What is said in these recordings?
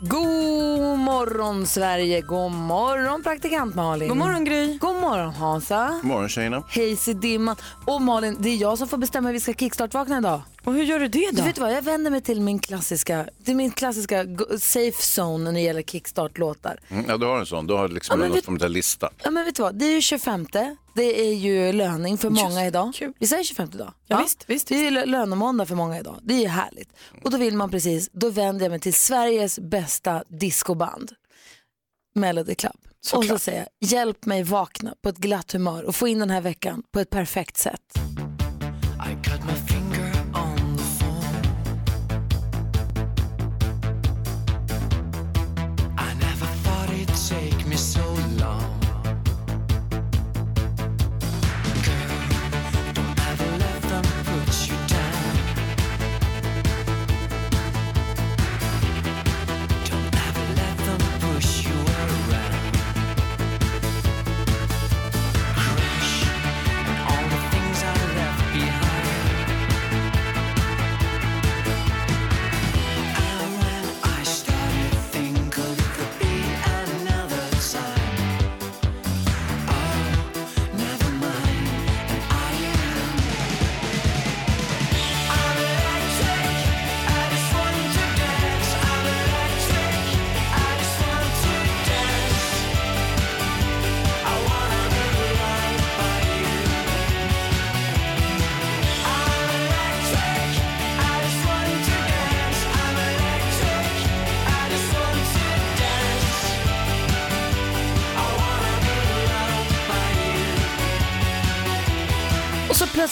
God morgon Sverige, god morgon praktikant Malin. God morgon Gry. God morgon Hansa. God morgon tjejerna. Hej Dimman. Och Malin, det är jag som får bestämma hur vi ska kickstart-vakna idag. Och hur gör du det då? Du vet vad, jag vänder mig till min klassiska, till min klassiska safe zone när det gäller kickstart-låtar. Mm, ja, du har en sån. Du har liksom Ja, något vet- som heter lista. Ja men vet du vad, det är ju 25, det är ju löning för många idag. kul. Vi säger 25 idag. Ja, visst, visst, Det är ju lönemåndag för många idag. Det är ju härligt. Och då vill man precis, då vänder jag mig till Sveriges bästa discoband. Melody Club. Och så säger jag, hjälp mig vakna på ett glatt humör och få in den här veckan på ett perfekt sätt.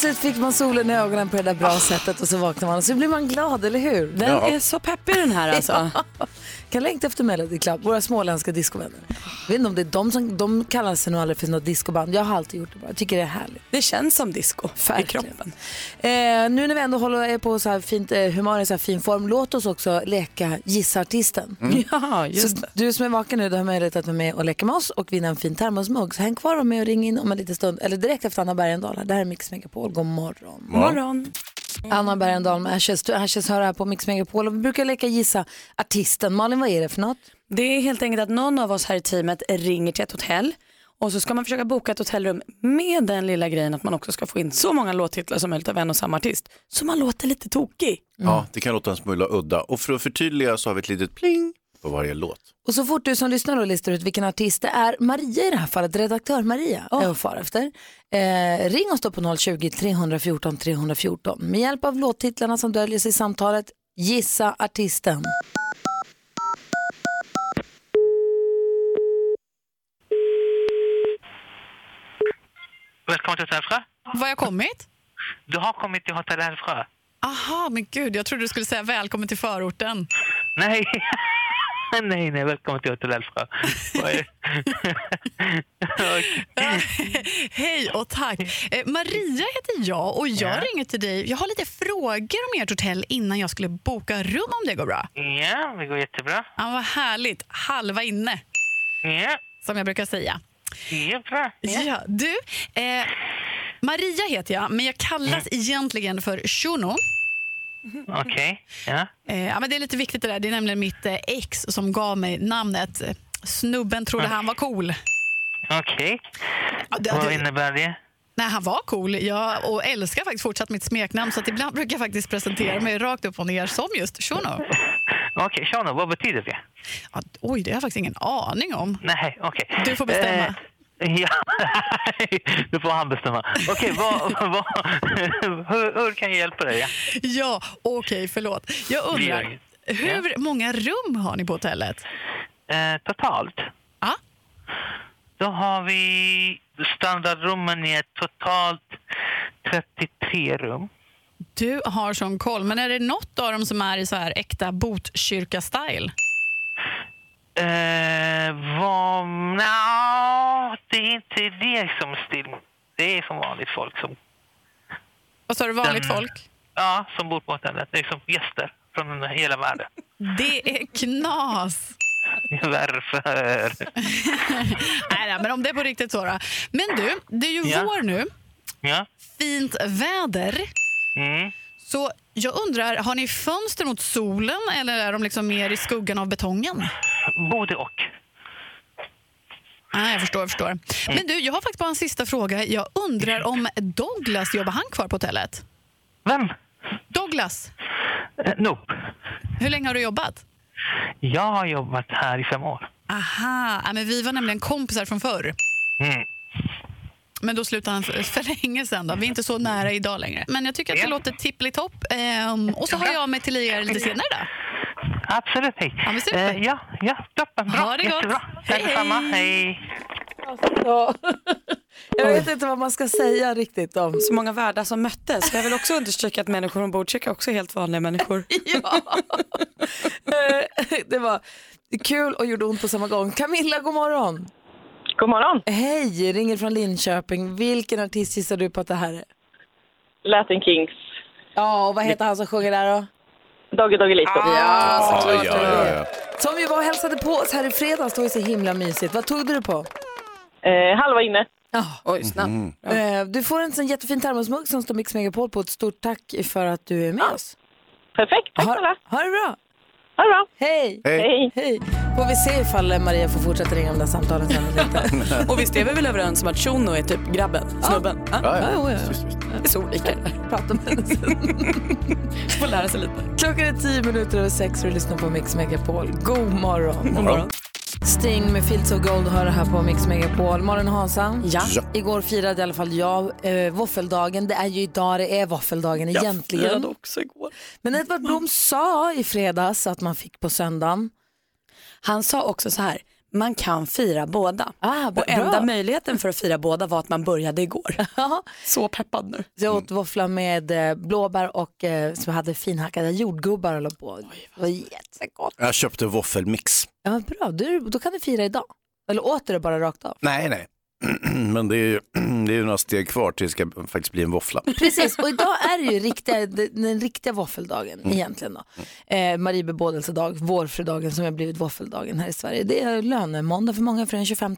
Plötsligt fick man solen i ögonen på det där bra sättet och så vaknar man och så blir man glad, eller hur? Den Ja. är så peppig den här alltså. kan längta efter Melody Club, våra småländska discovänner. Jag vet inte om det är de som, de kallar sig nog aldrig för något discoband. Jag har alltid gjort det bara. Jag tycker det är härligt. Det känns som disco i Verkligen. kroppen. Eh, nu när vi ändå håller är på så här fint eh, humör, i så här fin form, låt oss också leka Gissa Artisten. Ja, just Så det. du som är vaken nu, du har möjlighet att vara med och leka med oss och vinna en fin termosmugg. Så häng kvar och med och ring in om en liten stund, eller direkt efter Anna Bergendahl. Det här är Mix Megapol, god morgon. Morgon. Anna Bergendahl med Ashes, Ashes hör här på Mix Megapol och vi brukar leka Gissa Artisten. Malin, vad är det för något? Det är helt enkelt att någon av oss här i teamet ringer till ett hotell och så ska man försöka boka ett hotellrum med den lilla grejen att man också ska få in så många låttitlar som möjligt av en och samma artist. Så man låter lite tokig. Ja, det kan låta en smula udda. Och för att förtydliga så har vi ett litet pling på varje låt. Och så fort du som lyssnar då listar ut vilken artist det är, Maria i det här fallet, redaktör Maria, är att fara efter. Eh, ring oss då på 020-314 314. Med hjälp av låttitlarna som döljer sig i samtalet, gissa artisten. Välkommen till Hotell har jag kommit? Du har kommit till Hotell Frö. Aha, men gud, jag trodde du skulle säga välkommen till förorten. Nej. nej, nej, välkommen till Hotell Okej. Hej och tack. Eh, Maria heter jag och jag Ja. ringer till dig. Jag har lite frågor om ert hotell innan jag skulle boka rum om det går bra. Ja, det går jättebra. Ja, vad härligt. Halva inne, Ja, som jag brukar säga. är bra. Ja. du, eh, Maria heter jag, men jag kallas egentligen för Shuno. Okej, ja. Eh, ja, men det är lite viktigt det där. Det är nämligen mitt eh, ex som gav mig namnet. Snubben trodde han var cool. Okej. Det- Vad innebär det? Nej, han var cool. Jag och älskar faktiskt fortsatt mitt smeknamn så att ibland brukar jag faktiskt presentera mig rakt upp och ner som just Shuno. Okej, Shano, vad betyder det? Ja, oj, det har jag faktiskt ingen aning om. Nej, okej. Du får bestämma. Eh, Ja, nu får han bestämma. Okej, vad, vad, hur, hur kan jag hjälpa dig? Ja? Ja, okej, förlåt. Jag undrar, hur många rum har ni på hotellet? Eh, totalt? Ja. Då har vi standardrummen är totalt 33 rum. Du har sån koll, men är det något av dem som är i så här äkta Botkyrka-style? Eh, vad, nja, inte det som still. Det är som vanligt folk som, Vad sa du, vanligt Den- folk? ja, som bor på hotellet. Det är som gäster från hela världen. Det är knas. Varför? Nej, nej, men om det är på riktigt så då. Men du, det är ju Ja. vår nu. Ja. Fint väder. Mm. Så jag undrar, har ni fönster mot solen eller är de liksom mer i skuggan av betongen? Både och. Ah, jag förstår, jag förstår. Men du, jag har faktiskt bara en sista fråga. Jag undrar om Douglas, jobbar han kvar på hotellet? Vem? Douglas, Eh, nope. hur länge har du jobbat? Jag har jobbat här i fem år. Aha, ja, men vi var nämligen kompisar från förr. Mm. Men då slutade han för, för länge sedan. Då. Vi är inte så nära idag längre. Men jag tycker att det låter tippelitopp. Ehm, och så hör jag mig till er lite senare då. Absolut, hej. Ja. Eh, ja, ja, toppen. Bra, Ha det gott. jättebra. Hej, hej. Hej. Ja. Jag vet inte vad man ska säga riktigt om. Så många världar som möttes. Jag vill också understryka att människor ombord Botkyrka också är helt vanliga människor. Ja. Eh, det var kul och gjorde ont på samma gång. Camilla, god morgon. God morgon. Hej, ringer från Linköping. Vilken artist gissar du på att det här är? Latin Kings. Ja, och vad heter han som sjunger där då? Doggy Doggelito. Ja, såklart ja, ja, är ja. Som ju var och hälsade på oss här i fredags. Det var ju så himla mysigt. Vad tog du det på? Eh, halva inne. Oj, snabbt. Eh, Du får en sån jättefin termosmugg som står Mix Megapol på. Ett stort tack för att du är med oss. Perfekt. Tack Ha, snälla. ha det bra. Ha det bra. Hej. Hej. Hej. Får vi se ifall Maria får fortsätta ringa de där samtalen sen eller inte. Och visst är vi väl överens om att Shuno är typ grabben, snubben? Ja. Ja, ja. Ja, ja, just. Det är så olika. Prata med henne sen. Får lära sig lite. Klockan är tio minuter över sex och du lyssnar på Mix Megapol. God morgon. God morgon. Sting med Fields of Gold hör det här på Mix Megapol. Malin Hansa. Ja. Ja. Igår firade i alla fall jag eh, våffeldagen. Det är ju idag det är våffeldagen egentligen. firade också igår. Men Edvard Blom sa i fredags att man fick på söndagen. Han sa också så här, man kan fira båda. Ah. Och enda möjligheten för att fira båda var att man började igår. Ja. Så peppad nu. Så jag åt våffla med eh, blåbär och eh, som hade finhackade jordgubbar och la på. Det var jättegott. Jag köpte våffelmix. Ja, bra, du, då kan du fira idag. Eller åt du det bara rakt av? Nej, nej. Men det är ju det är ju några steg kvar tills det ska faktiskt bli en våffla. Precis, och idag är det ju riktiga, den, riktiga våffeldagen Mm. egentligen. Då. Eh, Marie bebådelsedag, vårfrudagen som har blivit våffeldagen här i Sverige. Det är lönemåndag för många för den 25.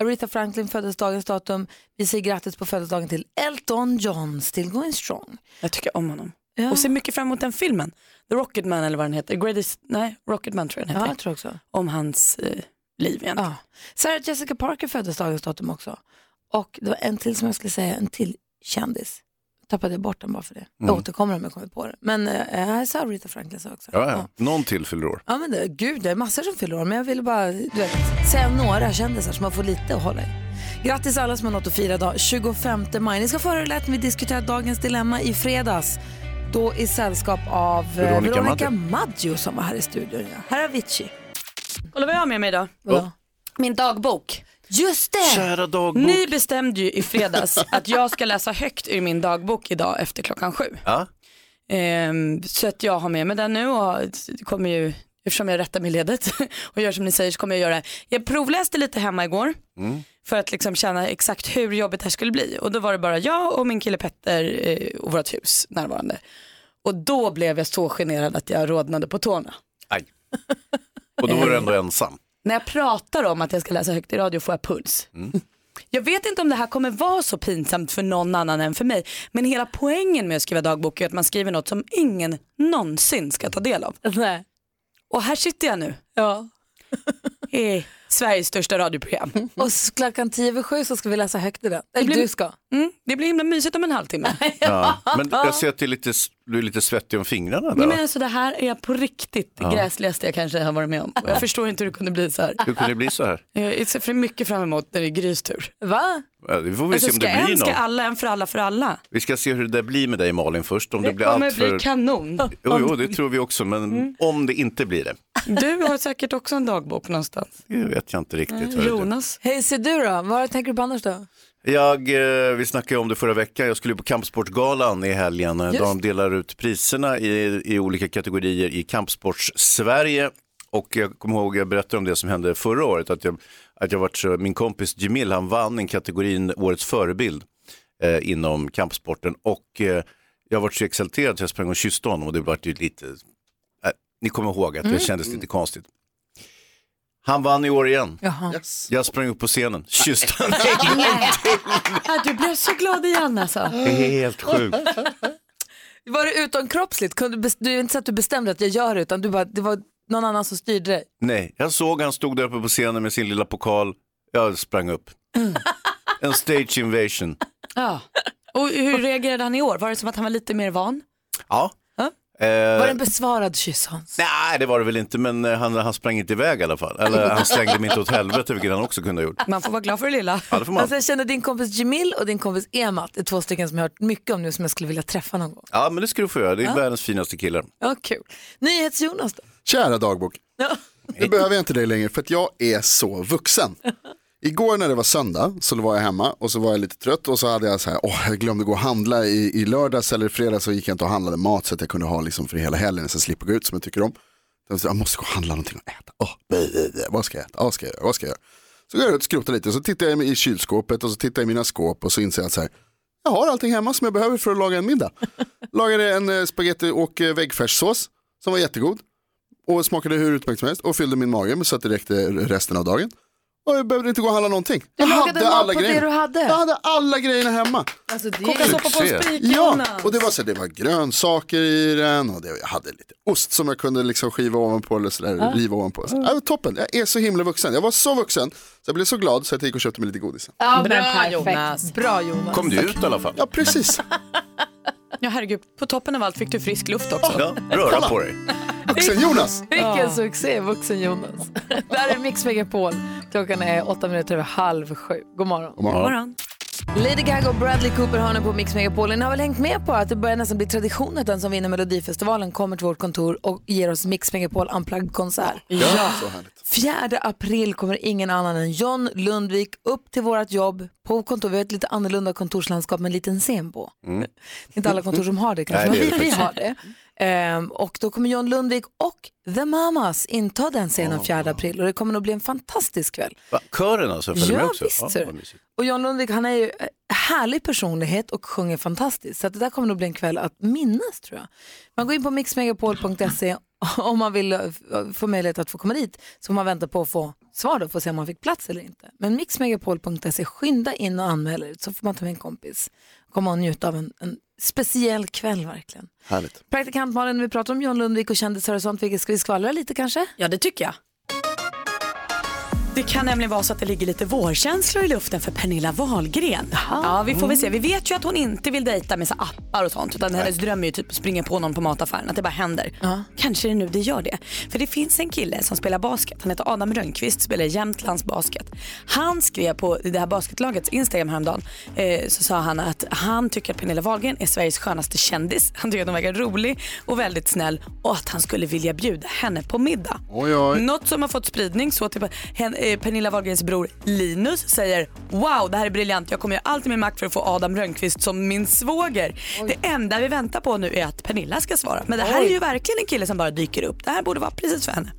Aretha Franklin föddes dagens datum. Vi säger grattis på födelsedagen till Elton John, still going strong. Jag tycker om honom. Ja. Och ser mycket fram emot den filmen. The Rocketman eller vad den heter. Greatest, nej, Rocketman tror jag den Ja, heter. jag tror också. Om hans eh, liv egentligen. Ja. Sarah Jessica Parker föddes dagens datum också. Och det var en till som jag skulle säga, en till kändis. Tappade jag bort den bara för det. Jag återkommer om jag kommer på det. Men eh, jag sa Aretha Franklin också. Ja, ja. Någon till fyller år. Ja men det, gud, det är massor som fyller år, men jag ville bara du vet, säga några kändisar som man får lite att hålla i. Grattis alla som har något att fira idag, 25 maj. Ni ska få höra hur det lät när vi diskuterade dagens dilemma i fredags. Då i sällskap av eh, Veronica Veronica Maggio som var här i studion. Ja. Här är Avicii. Kolla vad jag har med mig idag. Vadå? Min dagbok. Just det! Kära dagbok. Ni bestämde ju i fredags att jag ska läsa högt ur min dagbok idag efter klockan sju. Ja. Ehm, så att jag har med mig den nu och kommer ju, eftersom jag rättar mig ledet och gör som ni säger så kommer jag göra det. Jag provläste lite hemma igår för att liksom känna exakt hur jobbigt det här skulle bli. Och då var det bara jag och min kille Petter eh, och vårt hus närvarande. Och då blev jag så generad att jag rodnade på tårna. Aj. Och då var du ändå ensam. När jag pratar om att jag ska läsa högt i radio får jag puls. Jag vet inte om det här kommer vara så pinsamt för någon annan än för mig. Men hela poängen med att skriva dagbok är att man skriver något som ingen någonsin ska ta del av. Nej. Och här sitter jag nu. Ja. I Sveriges största radioprogram. Och klockan tio över sju så ska vi läsa högt i den. Eller blir- du ska. Mm, det blir himla mysigt om en halvtimme. Ja. Men jag ser att du är lite, du är lite svettig om fingrarna där. Men alltså, det här är på riktigt det gräsligaste jag kanske har varit med om. Jag förstår inte hur det kunde bli så här. Hur kunde det bli så här? Jag ser för mycket fram emot när det är Grys tur. Va? Ja, Det får vi Alltså, se om ska det blir en, ska alla, en för alla för alla. Vi ska se hur det där blir med dig Malin först. Om det, Det blir kommer allt bli för... kanon. Jo, jo, det tror vi också, men om det inte blir det, Du har säkert också en dagbok någonstans. det vet jag inte riktigt. Jonas. Hej, ser du då? Vad tänker du på annars då? Jag, eh, vi snackade ju om det förra veckan, jag skulle på Kampsportsgalan i helgen. Just. De delar ut priserna i, i olika kategorier i Kampsports-Sverige. Och jag kommer ihåg, jag berättade om det som hände förra året, att jag att jag varit så, min kompis Jamil han vann en kategorin Årets förebild eh, inom kampsporten och eh, jag varit så exalterad att jag sprang och kysste honom och det var ju lite, eh, ni kommer ihåg att det Mm. kändes lite konstigt. Han vann i år igen. Jaha. Jag sprang upp på scenen, kysste honom. Ja, du blev så glad igen alltså. Det är helt sjukt. Var det utomkroppsligt? Kunde du, bes- det är inte så att du bestämde att jag gör det utan du bara, det var någon annan som styrde dig. Nej, jag såg han stod där uppe på scenen med sin lilla pokal. Jag sprang upp. En stage invasion. Ja. Och hur reagerade han i år? Var det som att han var lite mer van? Ja. Var det Eh, en besvarad kyss Hans? nej, det var det väl inte, men eh, han, han sprang inte iväg i alla fall. Eller han slängde mig inte åt helvete, vilket han också kunde ha gjort. Man får vara glad för det lilla. Ja, det får man. Alltså jag känner din kompis Jamil och din kompis Emat är två stycken som jag har hört mycket om nu som jag skulle vilja träffa någon gång. Ja, men det ska du få göra. Det är Ja. världens finaste killar. Ja, kul. NyhetsJonas då? Kära dagbok, Ja. nu behöver jag inte dig längre för att jag är så vuxen. Igår när det var söndag så var jag hemma och så var jag lite trött och så hade jag så här, åh jag glömde gå och handla i, i lördags eller fredags så gick jag inte och handlade mat så att jag kunde ha liksom för hela helgen så jag slipper gå ut som jag tycker om. Så jag måste gå och handla någonting att äta. Åh, bä. vad ska jag äta? Vad ska jag göra? Vad ska jag göra? Så går jag ut och skrotar lite och så tittar jag i kylskåpet och så tittar jag i mina skåp och så inser jag att så här, jag har allting hemma som jag behöver för att laga en middag. Lagade en eh, spaghetti och eh, väggfärssås som var jättegod och smakade hur utmärkt som helst och fyllde min mage så att det räckte resten av dagen. Och jag behövde inte gå och handla någonting. Du Jag hade alla på det grejerna. du hade. Jag hade alla grejerna hemma. Alltså, det soppa på en spik Ja, och det var, så, det var grönsaker i den och det, jag hade lite ost som jag kunde liksom skiva ovanpå eller sådär, Ja. riva ovanpå. Så, ja, toppen, jag är så himla vuxen. Jag var så vuxen så jag blev så glad så att jag gick och köpte mig lite godis. Ja, men Bra, perfekt. Jonas. Bra Jonas. Kom du ut i alla fall? Ja, precis. Ja herregud, på toppen av allt fick du frisk luft också. Ja, röra på dig. Vuxen Jonas. Vilken succé, vuxen Jonas. Det här är Mix Megapol. Klockan är åtta minuter över halv sju. God morgon. God morgon. Morgon. Lady Gaga och Bradley Cooper har nu på Mix Megapol. Ni har väl hängt med på att det börjar nästan bli tradition att den som vinner Melodifestivalen kommer till vårt kontor och ger oss Mix Megapol Unplugged-konsert. Ja, så härligt. 4 april kommer ingen annan än John Lundvik upp till vårt jobb på kontor. Vi har ett lite annorlunda kontorslandskap med en liten scen på. Mm. Det är inte alla kontor som har det kanske, Nej, men vi, vi har det. Ehm, och då kommer John Lundvik och The Mamas inta den scenen 4 april och det kommer nog bli en fantastisk kväll. Va? Kören alltså, följer med Ja, också? visst. mysigt. och John Lundvik han är ju eh, härlig personlighet och sjunger fantastiskt. Så det där kommer nog bli en kväll att minnas tror jag. Man går in på mixmegapol.se om man vill eh, få möjlighet att få komma dit. Så får man vänta på att få svar då för att se om man fick plats eller inte. Men mixmegapol.se, skynda in och anmäl er så får man ta med en kompis. Komma och njuta av en, en speciell kväll verkligen. Härligt. Praktikant Malin, vi pratar om John Lundvik och kändisar och sånt. Ska vi skvallra lite kanske? Ja det tycker jag. Det kan nämligen vara så att det ligger lite vårkänslor i luften för Pernilla Wahlgren. Ja, vi får väl se. Vi vet ju att hon inte vill dejta med så appar och sånt utan hennes dröm är ju typ att springa på någon på mataffären, att det bara händer. Kanske är det nu det gör det. För det finns en kille som spelar basket, han heter Adam Rönnqvist, spelar i Jämtlands basket. Han skrev på det här basketlagets Instagram häromdagen, eh, så sa han att han tycker att Pernilla Wahlgren är Sveriges skönaste kändis. Han tycker att hon verkar rolig och väldigt snäll och att han skulle vilja bjuda henne på middag. Oj, oj. Något som har fått spridning så till hen, eh, Pernilla Wahlgrens bror Linus säger wow det här är briljant jag kommer göra allt i min makt för att få Adam Rönnqvist som min svåger. Det enda vi väntar på nu är att Pernilla ska svara. Men det här Oj. är ju verkligen en kille som bara dyker upp. Det här borde vara precis för henne.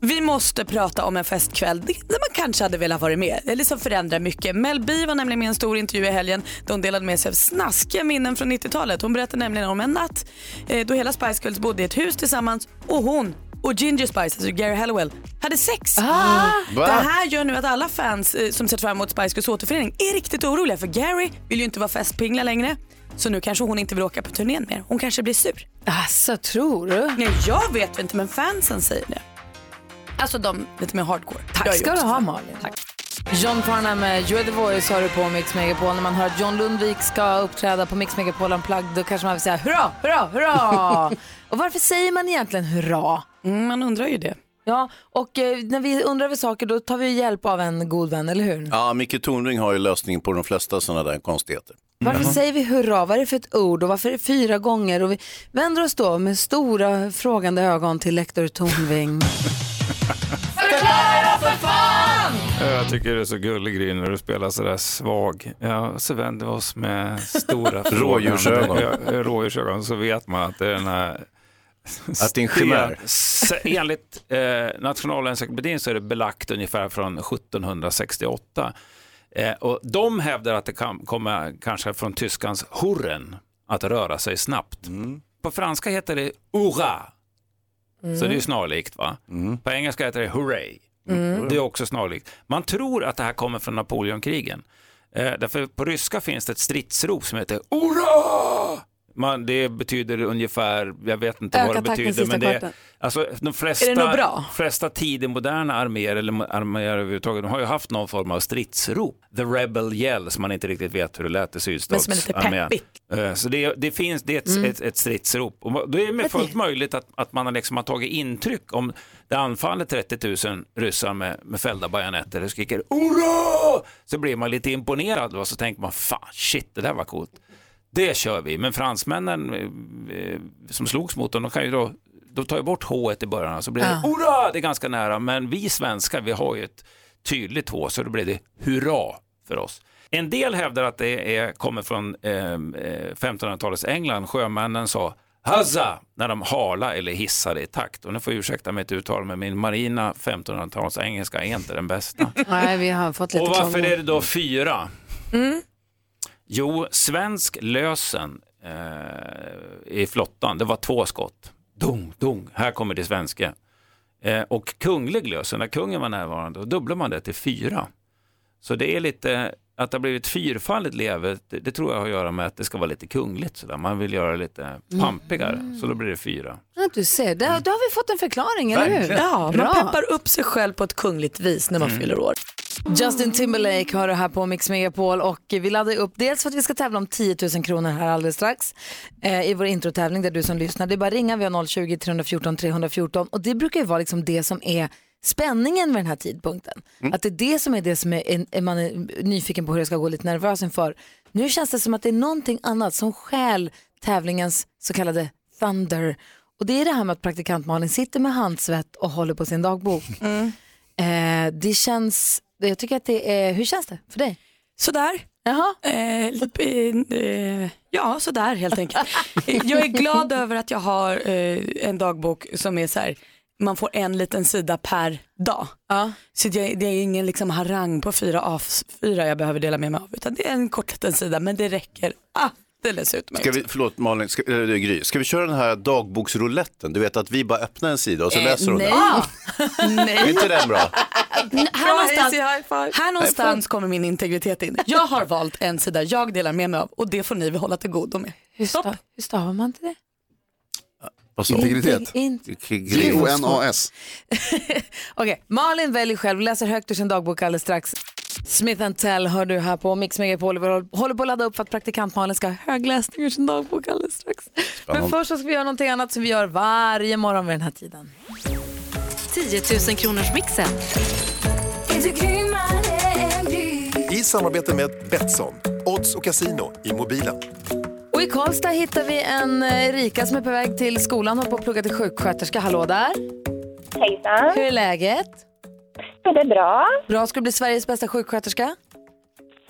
Vi måste prata om en festkväll där man kanske hade velat vara med, eller som förändrar mycket. Mel B var nämligen med i en stor intervju i helgen där hon delade med sig av snaskiga minnen från 90-talet. Hon berättade nämligen om en natt eh, då hela Spice Girls bodde i ett hus tillsammans och hon och Ginger Spice, alltså Gary Hallowell, hade sex. Ah! Det här gör nu att alla fans eh, som sett fram emot Spice Girls återförening är riktigt oroliga för Gary vill ju inte vara festpingla längre. Så nu kanske hon inte vill åka på turnén mer. Hon kanske blir sur. Alltså, tror du? Nej, jag vet inte men fansen säger det. Alltså de lite mer hardcore. Tack ska du ha. Malin. John Farnham med You are the voice har du på Mix Megapol. När man hör att John Lundvik ska uppträda på Mix Megapol Unplugged då kanske man vill säga hurra, hurra, hurra. och varför säger man egentligen hurra? Mm, man undrar ju det. Ja, och eh, när vi undrar över saker då tar vi hjälp av en god vän, eller hur? Ja, Micke Tornving har ju lösningen på de flesta sådana där konstigheter. Varför säger vi hurra? Vad är det för ett ord och varför är det fyra gånger? Och vi vänder oss då med stora frågande ögon till lektor Tornving. Förklara för fan! Jag tycker du är så gullig Gry när du spelar sådär svag. Ja, så vänder vi oss med stora Rådjursögon. Ja, Rådjursögon. Så vet man att det är den här Att det är en chimär? Enligt eh, Nationalencyklopedin så är det belagt ungefär från 1768. Eh, och de hävdar att det kan komma kanske från tyskans hurren, att röra sig snabbt. På franska heter det hurra, så det är ju snarlikt. va? På engelska heter det hooray. Mm. Det är också snarlikt. Man tror att det här kommer från Napoleonkrigen. Eh, därför på ryska finns det ett stridsrop som heter hurra! Man, det betyder ungefär, jag vet inte Öka vad det betyder, men det, kvarten. alltså, de flesta, Är flesta tidigmoderna arméer, eller arméer överhuvudtaget, de har ju haft någon form av stridsrop. The Rebel Yell, som man inte riktigt vet hur det lät i är sydstatsarmén. Eh, Så det, det finns, det är ett, Mm. ett, ett stridsrop. Och det är fullt möjligt att, att man har liksom har tagit intryck om det anfaller 30 000 ryssar med, med fällda bajonetter och skriker Hurra! Så blir man lite imponerad och så tänker man fan shit det där var coolt. Det kör vi. Men fransmännen eh, eh, som slogs mot dem, de kan ju då de tar ju bort H i början så blir det Ja. hurra, det är ganska nära. Men vi svenskar, vi har ju ett tydligt H så då blir det hurra för oss. En del hävdar att det är, kommer från eh, eh, 1500-talets England. Sjömännen sa Hazza när de hala eller hissade i takt. Och nu får jag ursäkta mitt uttal, men min marina 1500-tals engelska är inte den bästa. Nej, vi har fått lite Och varför är det då fyra? Mm. Jo, svensk lösen eh, i flottan, det var två skott. Dung, dung, här kommer det svenska. Eh, och kunglig lösen, när kungen var närvarande, då dubblar man det till fyra. Så det är lite, att det har blivit fyrfaldigt leve, det, det tror jag har att göra med att det ska vara lite kungligt sådär. Man vill göra det lite pampigare, så då blir det fyra. Ja, du ser, där, då har vi fått en förklaring, eller hur? Ja, Bra. man peppar upp sig själv på ett kungligt vis när man Mm. fyller år. Justin Timberlake har det här på Mix Megapol och vi laddar upp dels för att vi ska tävla om 10 000 kronor här alldeles strax eh, i vår introtävling där du som lyssnar, det är bara att ringa, vi har 020 314 314 och det brukar ju vara liksom det som är spänningen med den här tidpunkten. Att det är det som är det som är, är man är nyfiken på hur det ska gå lite nervös inför. Nu känns det som att det är någonting annat som stjäl tävlingens så kallade thunder och det är det här med att praktikant Malin sitter med handsvett och håller på sin dagbok. Eh, det känns, jag tycker att det är, hur känns det för dig? Sådär. Jaha. Eh, lite, eh, ja, sådär helt enkelt. jag är glad över att jag har eh, en dagbok som är så här, man får en liten sida per dag. Så det, det är ingen liksom harang på fyra A4 jag behöver dela med mig av, utan det är en kort liten sida, men det räcker alldeles utmärkt. Ska vi, förlåt Malin, ska, äh, Gry, ska vi köra den här dagboksrouletten? Du vet att vi bara öppnar en sida och så Eh, läser de nej. den. nej. Är inte den bra? här någonstans, här någonstans kommer min integritet in. Jag har valt en sida jag delar med mig av och det får ni väl hålla till godo med. Hur, stav, hur stavar man till det? Vad? Integritet. G-O-N-A-S. Okej, Malin väljer själv, läser högt ur sin dagbok alldeles strax. Smith Tell hör du här på Mix Megapol. Vi håller på att ladda upp för att praktikant Malin ska ha högläsning ur sin dagbok alldeles strax. Men först så ska vi göra någonting annat som vi gör varje morgon vid den här tiden. 10 000 kronors mixen. I samarbete med Betsson, odds och casino i mobilen. Och i Karlstad hittar vi en eh, Erika som är på väg till skolan, håller på att plugga till sjuksköterska. Hallå där. Hejsan. Hur är läget? Det är bra. Bra, ska du bli Sveriges bästa sjuksköterska?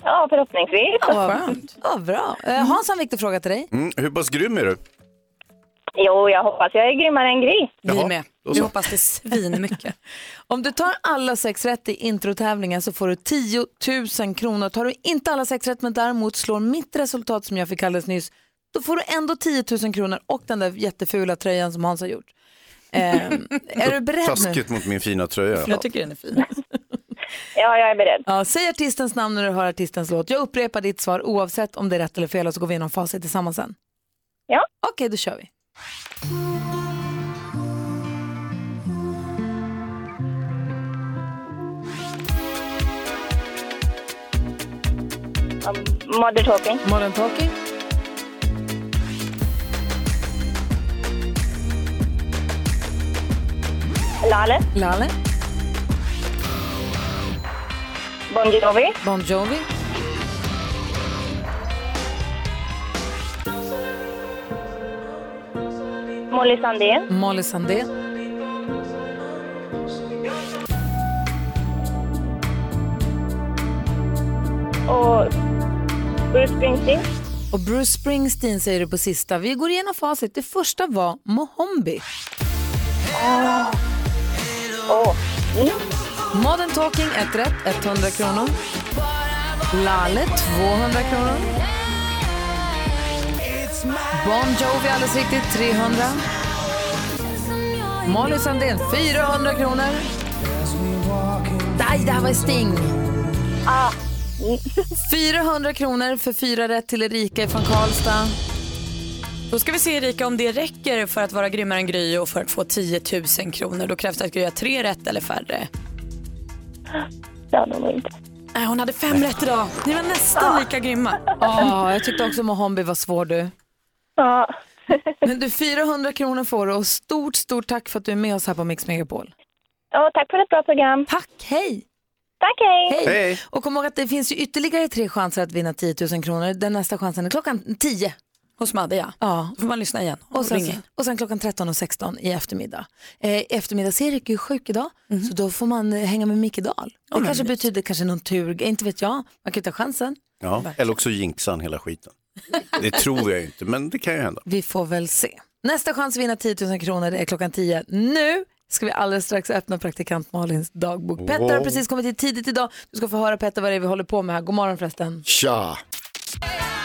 Ja, förhoppningsvis. Ja, ja, bra. Eh, Hans har en viktig fråga till dig. Mm, hur pass grym är du? Jo, jag hoppas jag är grymmare än Gry. Vi med. då Vi så. hoppas det svinmycket. Om du tar alla sex rätt i introtävlingen så får du 10 000 kronor. Tar du inte alla sex rätt men däremot slår mitt resultat som jag fick alldeles nyss, då får du ändå 10 000 kronor och den där jättefula tröjan som Hans har gjort. Ehm, är du beredd nu? Taskigt mot min fina tröja. Jag tycker den är fin. Ja, jag är beredd. Ja, säg artistens namn när du hör artistens låt. Jag upprepar ditt svar oavsett om det är rätt eller fel och så går vi igenom facit tillsammans sen. Ja. Okej, då kör vi. Modern Talking. Modern Talking. Lale. Lale. Bon Jovi. Bon Jovi. Molly Sandén. Molly Sandén. Och Bruce Springsteen. Och Bruce Springsteen säger du på sista. Vi går igenom facit. Det första var Mohombi. Modern Talking, ett rätt, 100 kronor. Lalle, 200 kronor. Bon Jovi, alldeles riktigt, 300. Molly Sandén, 400 kronor. Nej, det här var Sting. 400 kronor för fyra rätt till Erika från Karlstad. Då ska vi se Erika om det räcker för att vara grymmare än Gry och för att få 10 000 kronor. Då krävs det att Gry har tre rätt eller färre. Ja, nog inte. Nej, hon hade fem rätt idag. Ni var nästan lika grymma. Ja, jag tyckte också Mohombi var svår du. Ja. Men du, 400 kronor får du och stort, stort tack för att du är med oss här på Mix Megapol. Ja, tack för ett bra program. Tack, hej! Tack, hej! Hej! Och kom ihåg att det finns ju ytterligare tre chanser att vinna 10 000 kronor. Den nästa chansen är klockan 10. Hos Madde ja. Ja. Då får man lyssna igen och, Och sen, ringa in. och sen klockan 13 och 16 i eftermiddag. Eh, eftermiddags-Erik är ju sjuk idag, så då får man eh, hänga med Micke Dahl. Det men kanske mysigt. betyder kanske någon tur, inte vet jag. Man kan ju ta chansen. Ja, eller också jinxar han hela skiten. Det tror jag inte, men det kan ju hända. Vi får väl se. Nästa chans att vinna 10 000 kronor det är klockan 10. Nu ska vi alldeles strax öppna praktikant Malins dagbok. Petter har precis kommit hit tidigt idag. Du ska få höra Petter vad det är vi håller på med här. God morgon förresten. Tja!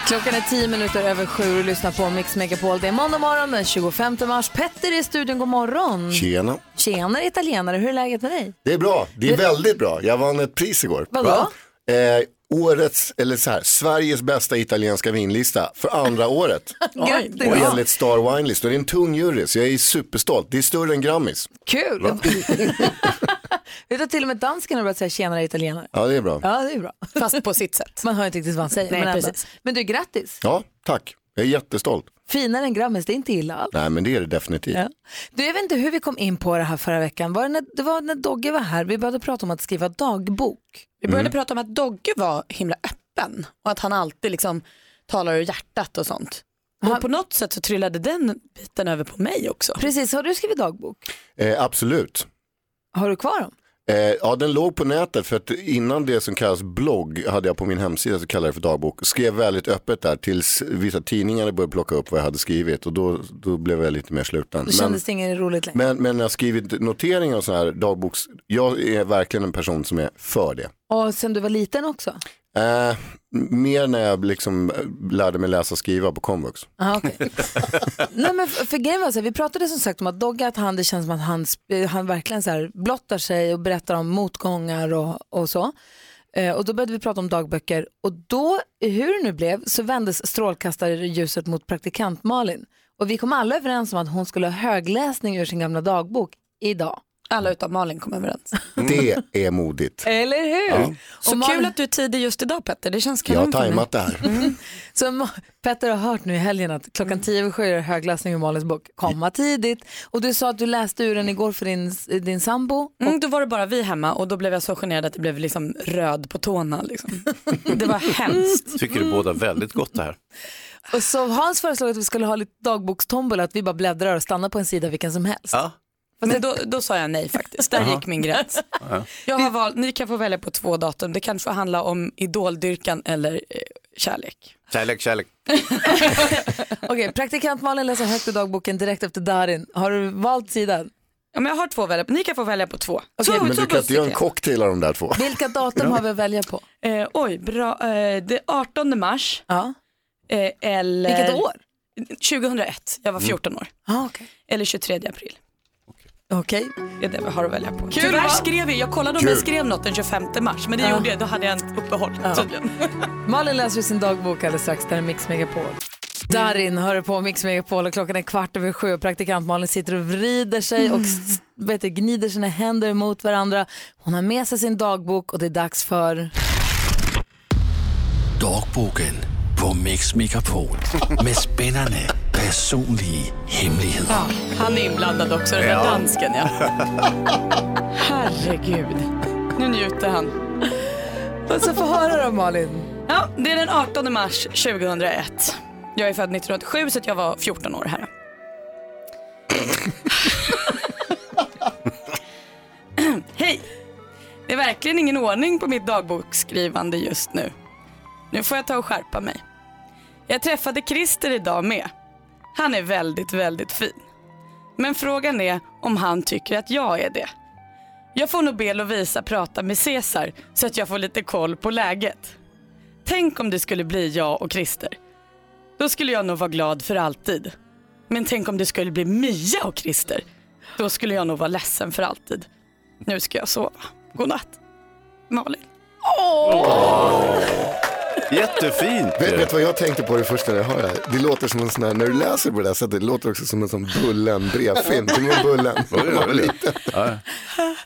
Klockan är 10 minuter över sju och lyssnar på Mix Megapol. Det är måndag morgon den 25 mars. Petter är i studion. God morgon. Tjena. Tjenare italienare, hur är läget med dig? Det är bra, det är väldigt bra. Jag vann ett pris igår. Vadå? Va? Eh, årets, eller så här, Sveriges bästa italienska vinlista för andra året. Och enligt Star Wine List. Och det är en tung jury, så jag är superstolt. Det är större än Grammis. Kul! Vet du till och med dansken har börjat säga tjenare italienare? Ja, det är bra. Ja, det är bra. Fast på sitt sätt. Man hör inte riktigt vad han säger. Nej, men, precis. men du, grattis. Ja, tack. Jag är jättestolt. Finare än Grammis, det är inte illa alls. Nej, men det är det definitivt. Ja. Du, jag vet inte hur vi kom in på det här förra veckan. Var det, när, det var när Dogge var här, vi började prata om att skriva dagbok. Vi började prata om att Dogge var himla öppen och att han alltid liksom talar ur hjärtat och sånt. Och på något sätt så trillade den biten över på mig också. Precis, har du skrivit dagbok? Eh, absolut. Har du kvar dem? Eh, ja, den låg på nätet för att innan det som kallas blogg hade jag på min hemsida så kallade det för dagbok. Skrev väldigt öppet där tills vissa tidningar började plocka upp vad jag hade skrivit och då, då blev jag lite mer sluten. Då kändes det inget roligt längre. men, men när jag skrivit noteringar och så här dagboks, jag är verkligen en person som är för det. Och sen du var liten också? Eh, mer när jag liksom eh, lärde mig läsa och skriva på komvux. Aha, okay. Nej, men för, för grejen var så här, vi pratade som sagt om att Dogge, att han, det känns som att han, eh, han verkligen så här blottar sig och berättar om motgångar och, och så. Eh, och då började vi prata om dagböcker och då, hur det nu blev, så vändes strålkastarljuset mot praktikant Malin. Och vi kom alla överens om att hon skulle ha högläsning ur sin gamla dagbok idag. Alla utom Malin kom överens. Det är modigt. Eller hur? Ja. Så Och kul att du är tidig just idag Petter, det känns Jag har kanon för mig. tajmat det här. Mm. Så Ma- Petter har hört nu i helgen att klockan tio över sju är högläsning ur Malins bok. Komma tidigt. Och du sa att du läste ur den igår för din, din sambo. Mm, då var det bara vi hemma och då blev jag så generad att det blev liksom röd på tårna. Liksom. Det var hemskt. Tycker det båda väldigt gott det här. Och så Hans föreslog att vi skulle ha lite dagbokstombola, att vi bara bläddrar och stannar på en sida vilken som helst. Ja. Men då, då sa jag nej faktiskt, där gick min gräns. Ja. Jag har valt, ni kan få välja på två datum, det kan få handla om idoldyrkan eller eh, kärlek. Kärlek, kärlek. Okej, praktikant Malin läser högt i dagboken direkt efter Darin. Har du valt sidan? Ja, men jag har två välja, ni kan få välja på två. Okej, Men du kan inte göra en cocktail av de där två. Vilka datum har vi att välja på? Eh, oj, bra. Eh, det är 18 mars. Ja. Eh, eller... Vilket år? 2001, jag var 14 år. Ah, okay. Eller 23 april. Okej. Det är det vi har att välja på. Kul, Tyvärr va? skrev jag, jag kollade om Kul. jag skrev något den 25 mars, men det Ja. gjorde jag, då hade jag ett uppehåll tydligen. Malin läser sin dagbok alldeles strax, där är Mix Megapol. Darin hör på Mix Megapol och klockan är kvart över sju och praktikant Malin sitter och vrider sig och s- vet du, gnider sina händer mot varandra. Hon har med sig sin dagbok och det är dags för... Dagboken på Mix Megapol med spännande personliga hemligheter. Han är inblandad också, den där Ja. dansken ja. Herregud. Nu njuter han. Och så få höra då Malin. Ja, det är den 18 mars 2001. Jag är född 1987 så jag var 14 år här. Hej! Det är verkligen ingen ordning på mitt dagboksskrivande just nu. Nu får jag ta och skärpa mig. Jag träffade Christer idag med. Han är väldigt, väldigt fin. Men frågan är om han tycker att jag är det. Jag får nog be Lovisa prata med Cesar så att jag får lite koll på läget. Tänk om det skulle bli jag och Christer. Då skulle jag nog vara glad för alltid. Men tänk om det skulle bli Mia och Christer. Då skulle jag nog vara ledsen för alltid. Nu ska jag sova. God natt. Malin. Jättefint. Vet, vet du vad jag tänkte på det första när jag hör det här? Det låter som en sån här, när du läser på det här sättet, det låter också som en sån Bullen brevfilm. Kommer du ihåg Bullen? Ja.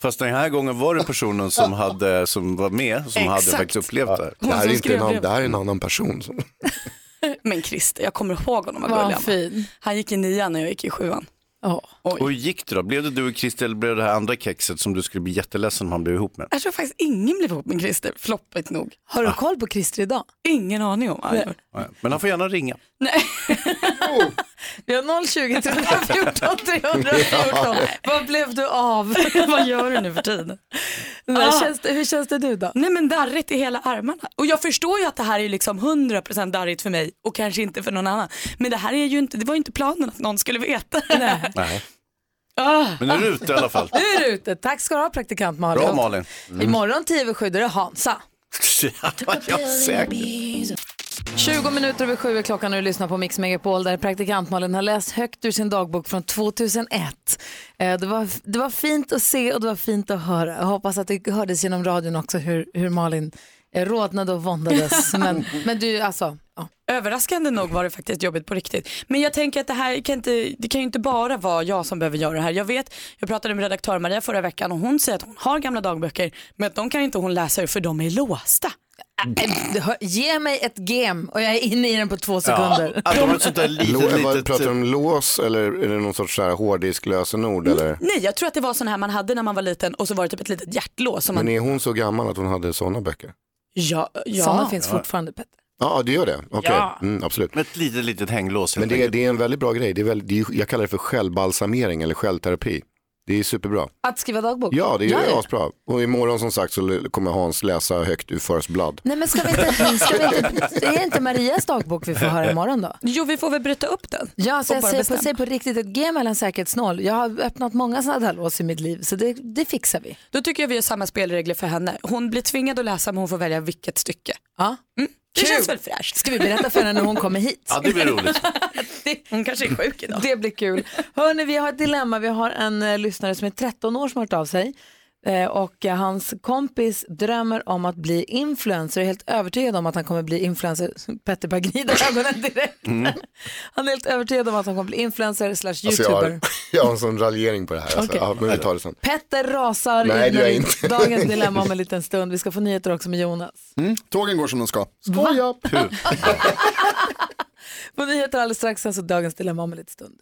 Fast den här gången var det personen som, hade, som var med som hade Exakt. faktiskt upplevt det här. Det här, är inte en, annan- det här är en annan person. Som... Men Christer, jag kommer ihåg honom. vad var. fin. Han gick i nian när jag gick i sjuan. Och hur gick det då? Blev det du och Christer eller blev det det här andra kexet som du skulle bli jätteledsen om han blev ihop med? Jag tror faktiskt ingen blev ihop med Christer, floppigt nog. Har du koll på Christer idag? Ingen aning om. Nej. Ja, Men han får gärna ringa. Vi har 020 314 314. Vad blev du av? Vad gör du nu för tiden? Nej, Ah. känns det, hur känns det nu då? Nej men darrigt i hela armarna. Och jag förstår ju att det här är liksom 100% darrigt för mig och kanske inte för någon annan. Men det här är ju inte, det var ju inte planen att någon skulle veta. Nej. Nej. Ah. Men nu är du ute i alla fall. Nu är du ute. Tack ska du ha praktikant Malin. Bra Malin. Mm. Imorgon 10 över 7 då är det Hansa. Ja, ja, säkert. 20 minuter över sju är klockan och du lyssnar på Mix Megapol där praktikant Malin har läst högt ur sin dagbok från 2001. Eh, Det var, det var fint att se och det var fint att höra. Jag hoppas att det hördes genom radion också hur, hur Malin eh, rodnade och våndades. Men, men du, alltså, ja. Överraskande nog var det faktiskt jobbigt på riktigt. Men jag tänker att det här kan, inte, det kan ju inte bara vara jag som behöver göra det här. Jag vet, jag pratade med redaktör Maria förra veckan och hon säger att hon har gamla dagböcker men att de kan inte hon läsa ur för de är låsta. Hör- Ge mig ett gem och jag är inne i den på två sekunder. att de har ett sånt där litet, vad- litet... Pratar du om lås eller är det någon sorts så här hårddisk lösenord? Eller? Nej, jag tror att det var sån här man hade när man var liten och så var det typ ett litet hjärtlås. Som man... Men är hon så gammal att hon hade sådana böcker? Ja, ja. Sådana finns fortfarande Petter. Ja, det gör det. Okej, Ja. mm, absolut. Med ett litet, litet hänglås. Men det är, det är en väldigt bra grej. Det är väl, det är, jag kallar det för självbalsamering eller självterapi. Det är superbra. Att skriva dagbok? Ja, det är ja. asbra. Och imorgon som sagt så kommer Hans läsa högt ur First Blood. Nej men ska vi inte, ska vi inte, det är inte Marias dagbok vi får höra imorgon då? Jo, vi får väl bryta upp den. Ja, så jag säger på, säger på riktigt ett G mellan säkerhetsnoll. Jag har öppnat många sådana där lås i mitt liv så det, det fixar vi. Då tycker jag vi har samma spelregler för henne. Hon blir tvingad att läsa men hon får välja vilket stycke. Ja. Mm. Det Kul. känns väl fräscht. Ska vi berätta för henne när hon kommer hit? Ja, det blir roligt. Hon kanske är sjuk idag. Det blir kul. Hörni, vi har ett dilemma. Vi har en eh, lyssnare som är 13 år som har hört av sig. Eh, och hans kompis drömmer om att bli influencer. Jag är helt övertygad om att han kommer bli influencer. Petter bara gnider ögonen direkt. Mm. Han är helt övertygad om att han kommer bli influencer slash Alltså youtuber. jag, har, jag har en sån raljering på det här. Alltså. Ja, tar det sen. Petter rasar Nej, in i dagens dilemma om en liten stund. Vi ska få nyheter också med Jonas. Mm, tågen går som de ska. Skoja! På nyheter alldeles strax, alltså dagens dilemma om en liten stund.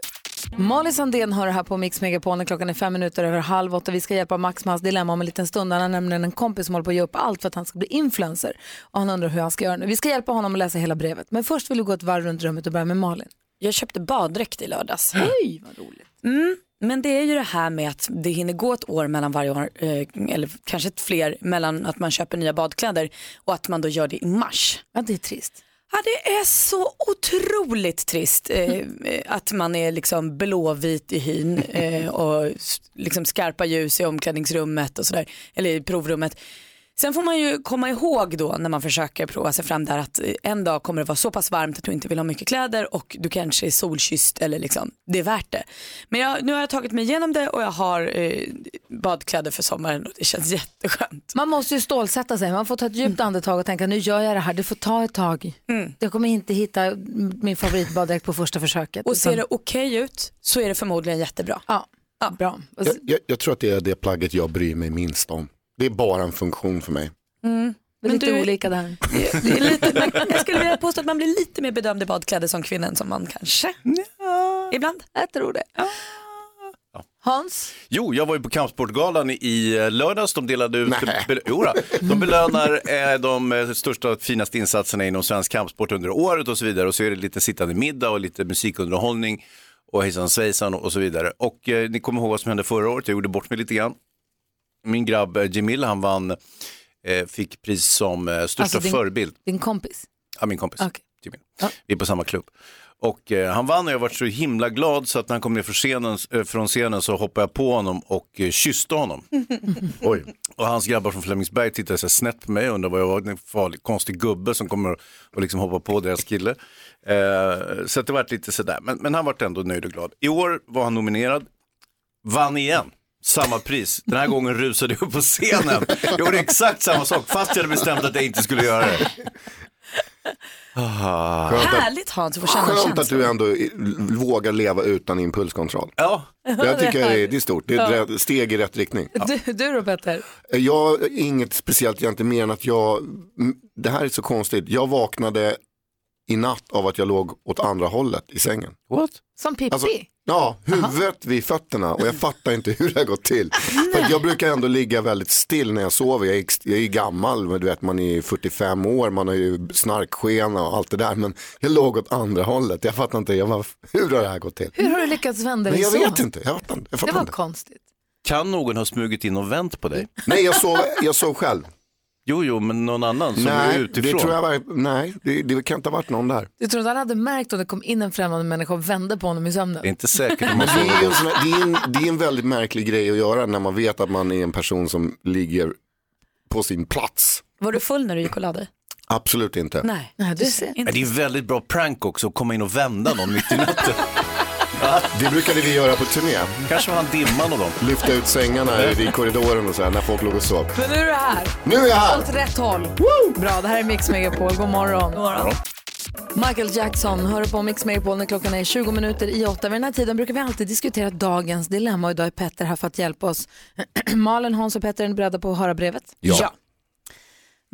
Molly Sandén har det här på Mix Megapol när klockan är fem minuter över halv åtta. Vi ska hjälpa Max med hans dilemma om en liten stund. Han har nämligen en kompis som håller på att ge upp allt för att han ska bli influencer. Och han undrar hur han ska göra nu. Vi ska hjälpa honom att läsa hela brevet. Men först vill du gå ett varv runt rummet och börja med Malin. Jag köpte baddräkt i lördags. Oj, vad roligt. Mm, men det är ju det här med att det hinner gå ett år mellan varje år, eh, eller kanske ett fler, mellan att man köper nya badkläder och att man då gör det i mars. Ja, det är trist. Ja, det är så otroligt trist eh, eh, att man är liksom blåvit i hyn eh, och liksom skarpa ljus i omklädningsrummet och sådär, eller i provrummet. Sen får man ju komma ihåg då när man försöker prova sig fram där att eh, en dag kommer det vara så pass varmt att du inte vill ha mycket kläder och du kanske är solkysst eller liksom, det är värt det. Men jag, nu har jag tagit mig igenom det och jag har eh, badkläder för sommaren och det känns jätteskönt. Man måste ju stålsätta sig. Man får ta ett djupt andetag och tänka nu gör jag det här. Det får ta ett tag. Mm. Jag kommer inte hitta min favoritbaddräkt på första försöket. Och ser det okej ut så är det förmodligen jättebra. Ja, bra. Jag, jag, jag tror att det är det plagget jag bryr mig minst om. Det är bara en funktion för mig. Mm. Det är lite du- olika där. Det är lite, man, jag skulle vilja påstå att man blir lite mer bedömd i badkläder som kvinna än som man kanske. Ibland. Jag tror det. Hans? Jo, jag var ju på Kampsportgalan i lördags. De delade ut, då. de belönar eh, de eh, största och finaste insatserna inom svensk kampsport under året och så vidare. Och så är det lite sittande middag och lite musikunderhållning och hejsan svejsan och så vidare. Och eh, ni kommer ihåg vad som hände förra året, jag gjorde bort mig lite grann. Min grabb eh, Jamil, han vann, eh, fick pris som eh, största Alltså din- förebild. Din kompis? Ja, min kompis. Okej. Jimmy. Vi är på samma klubb. Och eh, han vann och jag var så himla glad så att när han kom ner från scenen, eh, från scenen så hoppade jag på honom och eh, kysste honom. Oj. Och hans grabbar från Flemingsberg tittade så snett på mig och undrade vad jag var en farlig, konstig gubbe som kommer och liksom hoppa på deras kille. Eh, så att det var lite sådär, men, men han var ändå nöjd och glad. I år var han nominerad, vann igen. Samma pris. Den här gången rusade jag upp på scenen. Jag gjorde exakt samma sak fast jag hade bestämt att jag inte skulle göra det. Ah. Skönt att- Härligt Hans att få känna Skönt att känslan. du ändå i- vågar leva utan impulskontroll. Ja. Jag tycker det är, det är stort, det är Ja. ett rätt- steg i rätt riktning. Du, du då Petter? Jag, inget speciellt egentligen mer än att jag, m- det här är så konstigt, jag vaknade i natt av att jag låg åt andra hållet i sängen. What? Som Pippi? Alltså, ja, huvudet vid fötterna och jag fattar inte hur det har gått till. För jag brukar ändå ligga väldigt still när jag sover. Jag är, jag är ju gammal, men du vet man är 45 år, man har ju snarkskena och allt det där. Men jag låg åt andra hållet, jag fattar inte, jag bara, hur har det här gått till? Hur har du lyckats vända Men dig jag så? vet inte, jag, fattar, inte, jag Det fattar var inte. konstigt. Kan någon ha smugit in och vänt på dig? Nej, jag sov, jag sov själv. Jo, jo, men någon annan som är Nej, utifrån. det tror jag var, nej, det, det kan inte ha varit någon där. Du tror inte han hade märkt om det kom in en främmande människa och vände på honom i sömnen? Det är inte säkert man det, är en sån det, är en, det är en väldigt märklig grej att göra när man vet att man är en person som ligger på sin plats. Var du full när du gick och lade dig? Absolut inte. Nej, Nej du ser. Men det är väldigt bra prank också att komma in och vända någon mitt i natten. Det brukade vi göra på turné. Kanske var han dimman och dem. Lyfta ut sängarna i korridoren och så här när folk låg och sov. Men nu är du här. Nu är jag här! Åt rätt håll. Bra, det här är Mix Megapol. God morgon. God morgon. Michael Jackson hör på Mix Megapol när klockan är 20 minuter i åtta. Vid den här tiden brukar vi alltid diskutera dagens dilemma och idag är Petter här för att hjälpa oss. Malin, Hans och Petter är ni beredda på att höra brevet? Ja.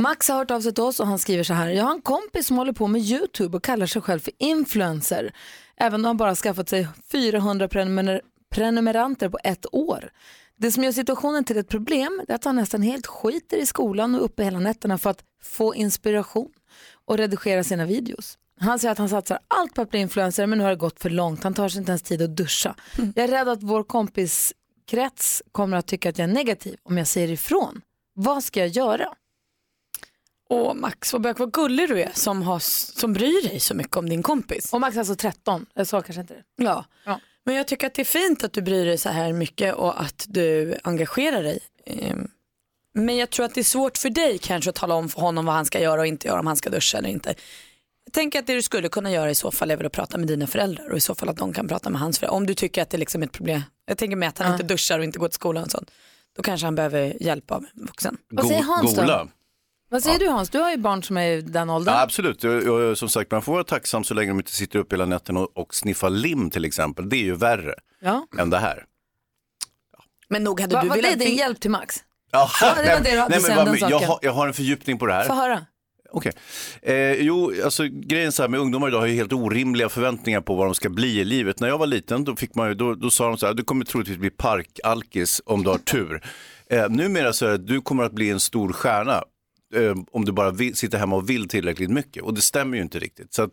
Max har hört av sig till oss och han skriver så här. Jag har en kompis som håller på med YouTube och kallar sig själv för influencer. Även om han bara skaffat sig 400 prenumer- prenumeranter på ett år. Det som gör situationen till ett problem är att han nästan helt skiter i skolan och uppe hela nätterna för att få inspiration och redigera sina videos. Han säger att han satsar allt på att bli influencer men nu har det gått för långt. Han tar sig inte ens tid att duscha. Jag är rädd att vår kompiskrets kommer att tycka att jag är negativ om jag säger ifrån. Vad ska jag göra? Åh Max, vad, bök, vad gullig du är som, har, som bryr dig så mycket om din kompis. Och Max är alltså 13, jag sa kanske inte det. Ja. Ja. men jag tycker att det är fint att du bryr dig så här mycket och att du engagerar dig. Ehm, Men jag tror att det är svårt för dig kanske att tala om för honom vad han ska göra och inte göra, om han ska duscha eller inte. Jag tänker att det du skulle kunna göra i så fall är väl att prata med dina föräldrar och i så fall att de kan prata med hans föräldrar. Om du tycker att det liksom är ett problem. Jag tänker med att han Ja. inte duschar och inte går till skolan och sånt. Då kanske han behöver hjälp av en vuxen. Vad säger Hans då? Gola. Vad säger du Hans? Du har ju barn som är i den åldern. Ja, absolut, jag, jag, som sagt man får vara tacksam så länge de inte sitter upp hela natten och, och sniffar lim till exempel. Det är ju värre Ja. än det här. Men nog hade Va, du vad är velat... din hjälp till Max? Ja, Ja, det var det du hade men sen, vad den my- jag, har, jag har en fördjupning på det här. Få höra. Okej. Eh, jo, alltså grejen så här med ungdomar idag har ju helt orimliga förväntningar på vad de ska bli i livet. När jag var liten då, fick man ju, då, då sa de så här, du kommer troligtvis bli parkalkis om du har tur. Eh, numera så är det, du kommer att bli en stor stjärna eh, om du bara vill, sitter hemma och vill tillräckligt mycket. Och det stämmer ju inte riktigt. Så att,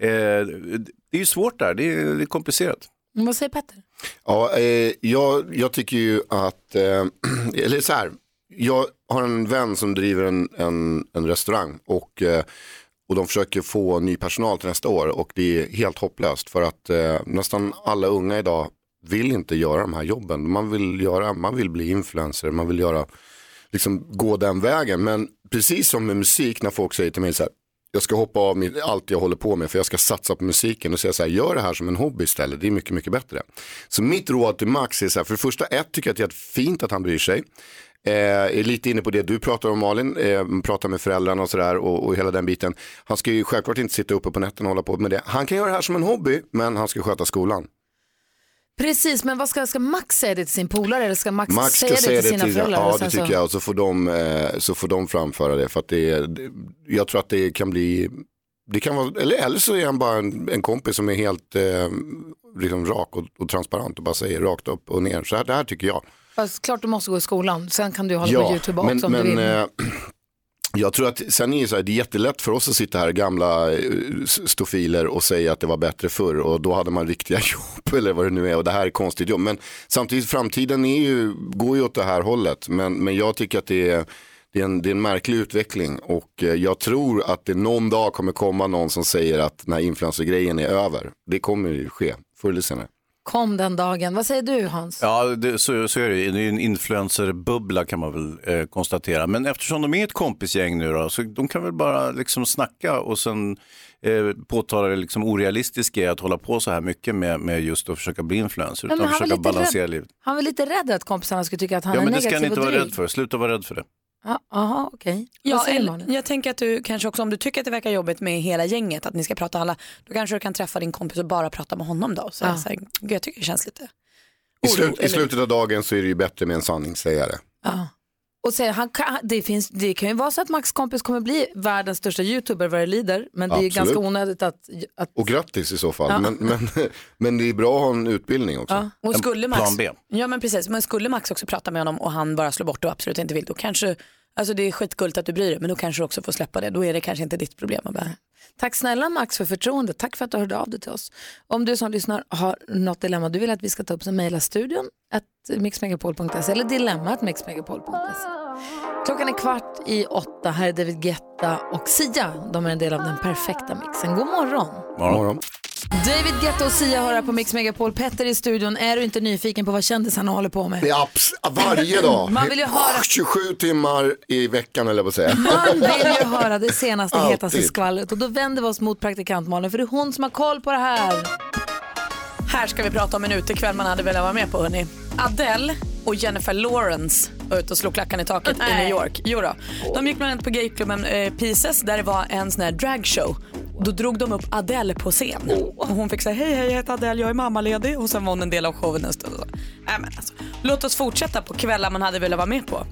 eh, det är ju svårt där, det är, det är komplicerat. Vad säger Petter? Ja, eh, jag, jag tycker ju att, eh, eller så här, jag har en vän som driver en, en, en restaurang och, eh, och de försöker få ny personal till nästa år och det är helt hopplöst för att eh, nästan alla unga idag vill inte göra de här jobben. Man vill, göra, man vill bli influencer, man vill göra, liksom gå den vägen. Men precis som med musik när folk säger till mig så här, jag ska hoppa av mitt, allt jag håller på med för jag ska satsa på musiken och säga så här, gör det här som en hobby istället, det är mycket, mycket bättre. Så mitt råd till Max är så här, för det första, ett, tycker jag att det är fint att han bryr sig. Eh, är lite inne på det du pratar om Malin, eh, pratar med föräldrarna och sådär och, och hela den biten. Han ska ju självklart inte sitta uppe på nätterna och hålla på med det. Han kan göra det här som en hobby, men han ska sköta skolan. Precis, men vad ska, ska Max säga det till sin polare eller ska Max, Max ska säga, säga det till sina föräldrar? Ja, det tycker så- jag. Och så får, de, eh, så får de framföra det. För att det, jag tror att det kan bli, det kan vara, eller, eller så är han bara en, en kompis som är helt eh, liksom rak och, och transparent och bara säger rakt upp och ner. Så här, det här tycker jag. Fast klart du måste gå i skolan, sen kan du hålla på YouTube också men, om men, du vill. eh, jag tror att sen är det, så här, det är jättelätt för oss att sitta här gamla eh, stofiler och säga att det var bättre förr och då hade man riktiga jobb eller vad det nu är och det här är konstigt jobb. Men samtidigt framtiden är ju, går ju åt det här hållet men, men jag tycker att det är Det är, en, det är en märklig utveckling och eh, jag tror att det någon dag kommer komma någon som säger att den här influencergrejen är över. Det kommer ju ske förr eller senare. Kom den dagen. Vad säger du Hans? Ja, det, så, så är det. Det är en influencerbubbla kan man väl eh, konstatera. Men eftersom de är ett kompisgäng nu då, så de kan väl bara liksom snacka och sen eh, påtala det liksom orealistiska i att hålla på så här mycket med, med just att försöka bli influencer. Men Utan han var försöka lite balansera rädd. livet. Han var lite rädd att kompisarna skulle tycka att han Ja, är men det negativ ska han inte och vara dryg. rädd för. Sluta vara rädd för det. Ja, Jaha, okej. Ja, eller, Malin? jag tänker att du kanske också om du tycker att det verkar jobbigt med hela gänget, att ni ska prata alla, då kanske du kan träffa din kompis och bara prata med honom då. Så Ja. så här, "Gud, jag tycker det känns lite I, oro, slut, I slutet av dagen så är det ju bättre med en sanningssägare. Ja. Och säger, han kan, det, finns, det kan ju vara så att Max kompis kommer bli världens största youtuber vad det lider, men det är Absolut. ganska onödigt att, att Och grattis i så fall. Ja. Men, men, men det är bra att ha en utbildning också. Ja. Och skulle Max, plan B. Ja men precis, men skulle Max också prata med honom och han bara slår bort och absolut inte vill, då kanske, alltså det är skitgulligt att du bryr dig, men då kanske du också får släppa det. Då är det kanske inte ditt problem. Bara. Tack snälla Max för förtroendet. Tack för att du hörde av dig till oss. Om du som lyssnar har något dilemma du vill att vi ska ta upp så mejla studion mixmegapol.se eller dilemmat mixmegapol.se. Klockan är kvart i åtta. Här är David Guetta och Sia. De är en del av den perfekta mixen. God morgon. Morgon. David Guetta och Sia har här på Mix Megapol. Petter i studion. Är du inte nyfiken på vad kändisarna håller på med? Abs- varje dag. Man vill ju höra- 27 timmar i veckan eller att säga. Man vill ju höra det senaste Alltid. hetaste skvallret och då vänder vi oss mot praktikant Malin för det är hon som har koll på det här. Här ska vi prata om en utekväll man hade velat vara med på hörni. Adele och Jennifer Lawrence var ute och slog klackan i taket i New York. Jo då. De gick bland annat på gayklubben eh, Pieces där det var en sån här dragshow. Då drog de upp Adele på scen. Och hon fick säga hej hej jag heter Adele, jag är mammaledig och sen var hon en del av showen en stund. Nej, men alltså, låt oss fortsätta på kvällar man hade velat vara med på.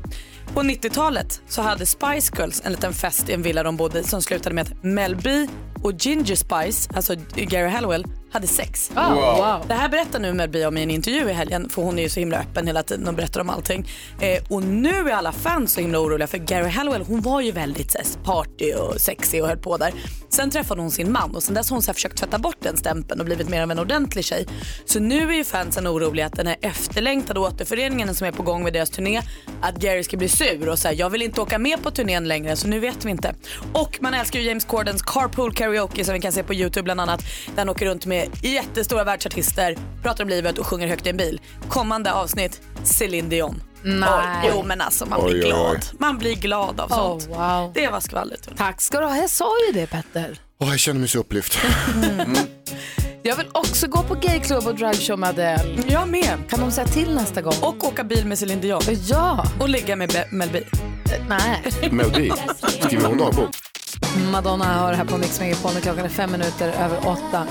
På 90-talet så hade Spice Girls en liten fest i en villa de bodde i som slutade med att Mel B och Ginger Spice, alltså Gary Hallowell, hade sex. Wow. wow. Det här berättar nu Mel B om i en intervju i helgen för hon är ju så himla öppen hela tiden och berättar om allting. Eh, och nu är alla fans så himla oroliga för Gary Hallowell hon var ju väldigt här, party och sexig och höll på där. Sen träffade hon sin man och sen dess har hon så här, försökt tvätta bort den stämpeln och blivit mer av en ordentlig tjej. Så nu är ju fansen oroliga att den här efterlängtade återföreningen som är på gång med deras turné, att Gary ska bli sur och säga jag vill inte åka med på turnén längre så nu vet vi inte. Och man älskar ju James Cordens Carpool Karaoke som vi kan se på YouTube bland annat. Där han åker runt med jättestora världsartister, pratar om livet och sjunger högt i en bil. Kommande avsnitt, Céline Dion. Nej. Oj, jo men alltså man blir Oj, glad. oj. Man blir glad av Oh, sånt. wow. Det var skvallret. Tack ska du ha. Jag sa ju det Petter. Åh, jag känner mig så upplyft. Jag vill också gå på gayklubb och dragshow med Adele. Jag med. Kan de säga till nästa gång? Och åka bil med Céline Dion. Ja. Och ligga med Be- Mel B. Nej. Mel B. Skriver hon dagbok? Madonna har här på Mix Megapol när klockan är fem minuter över åtta.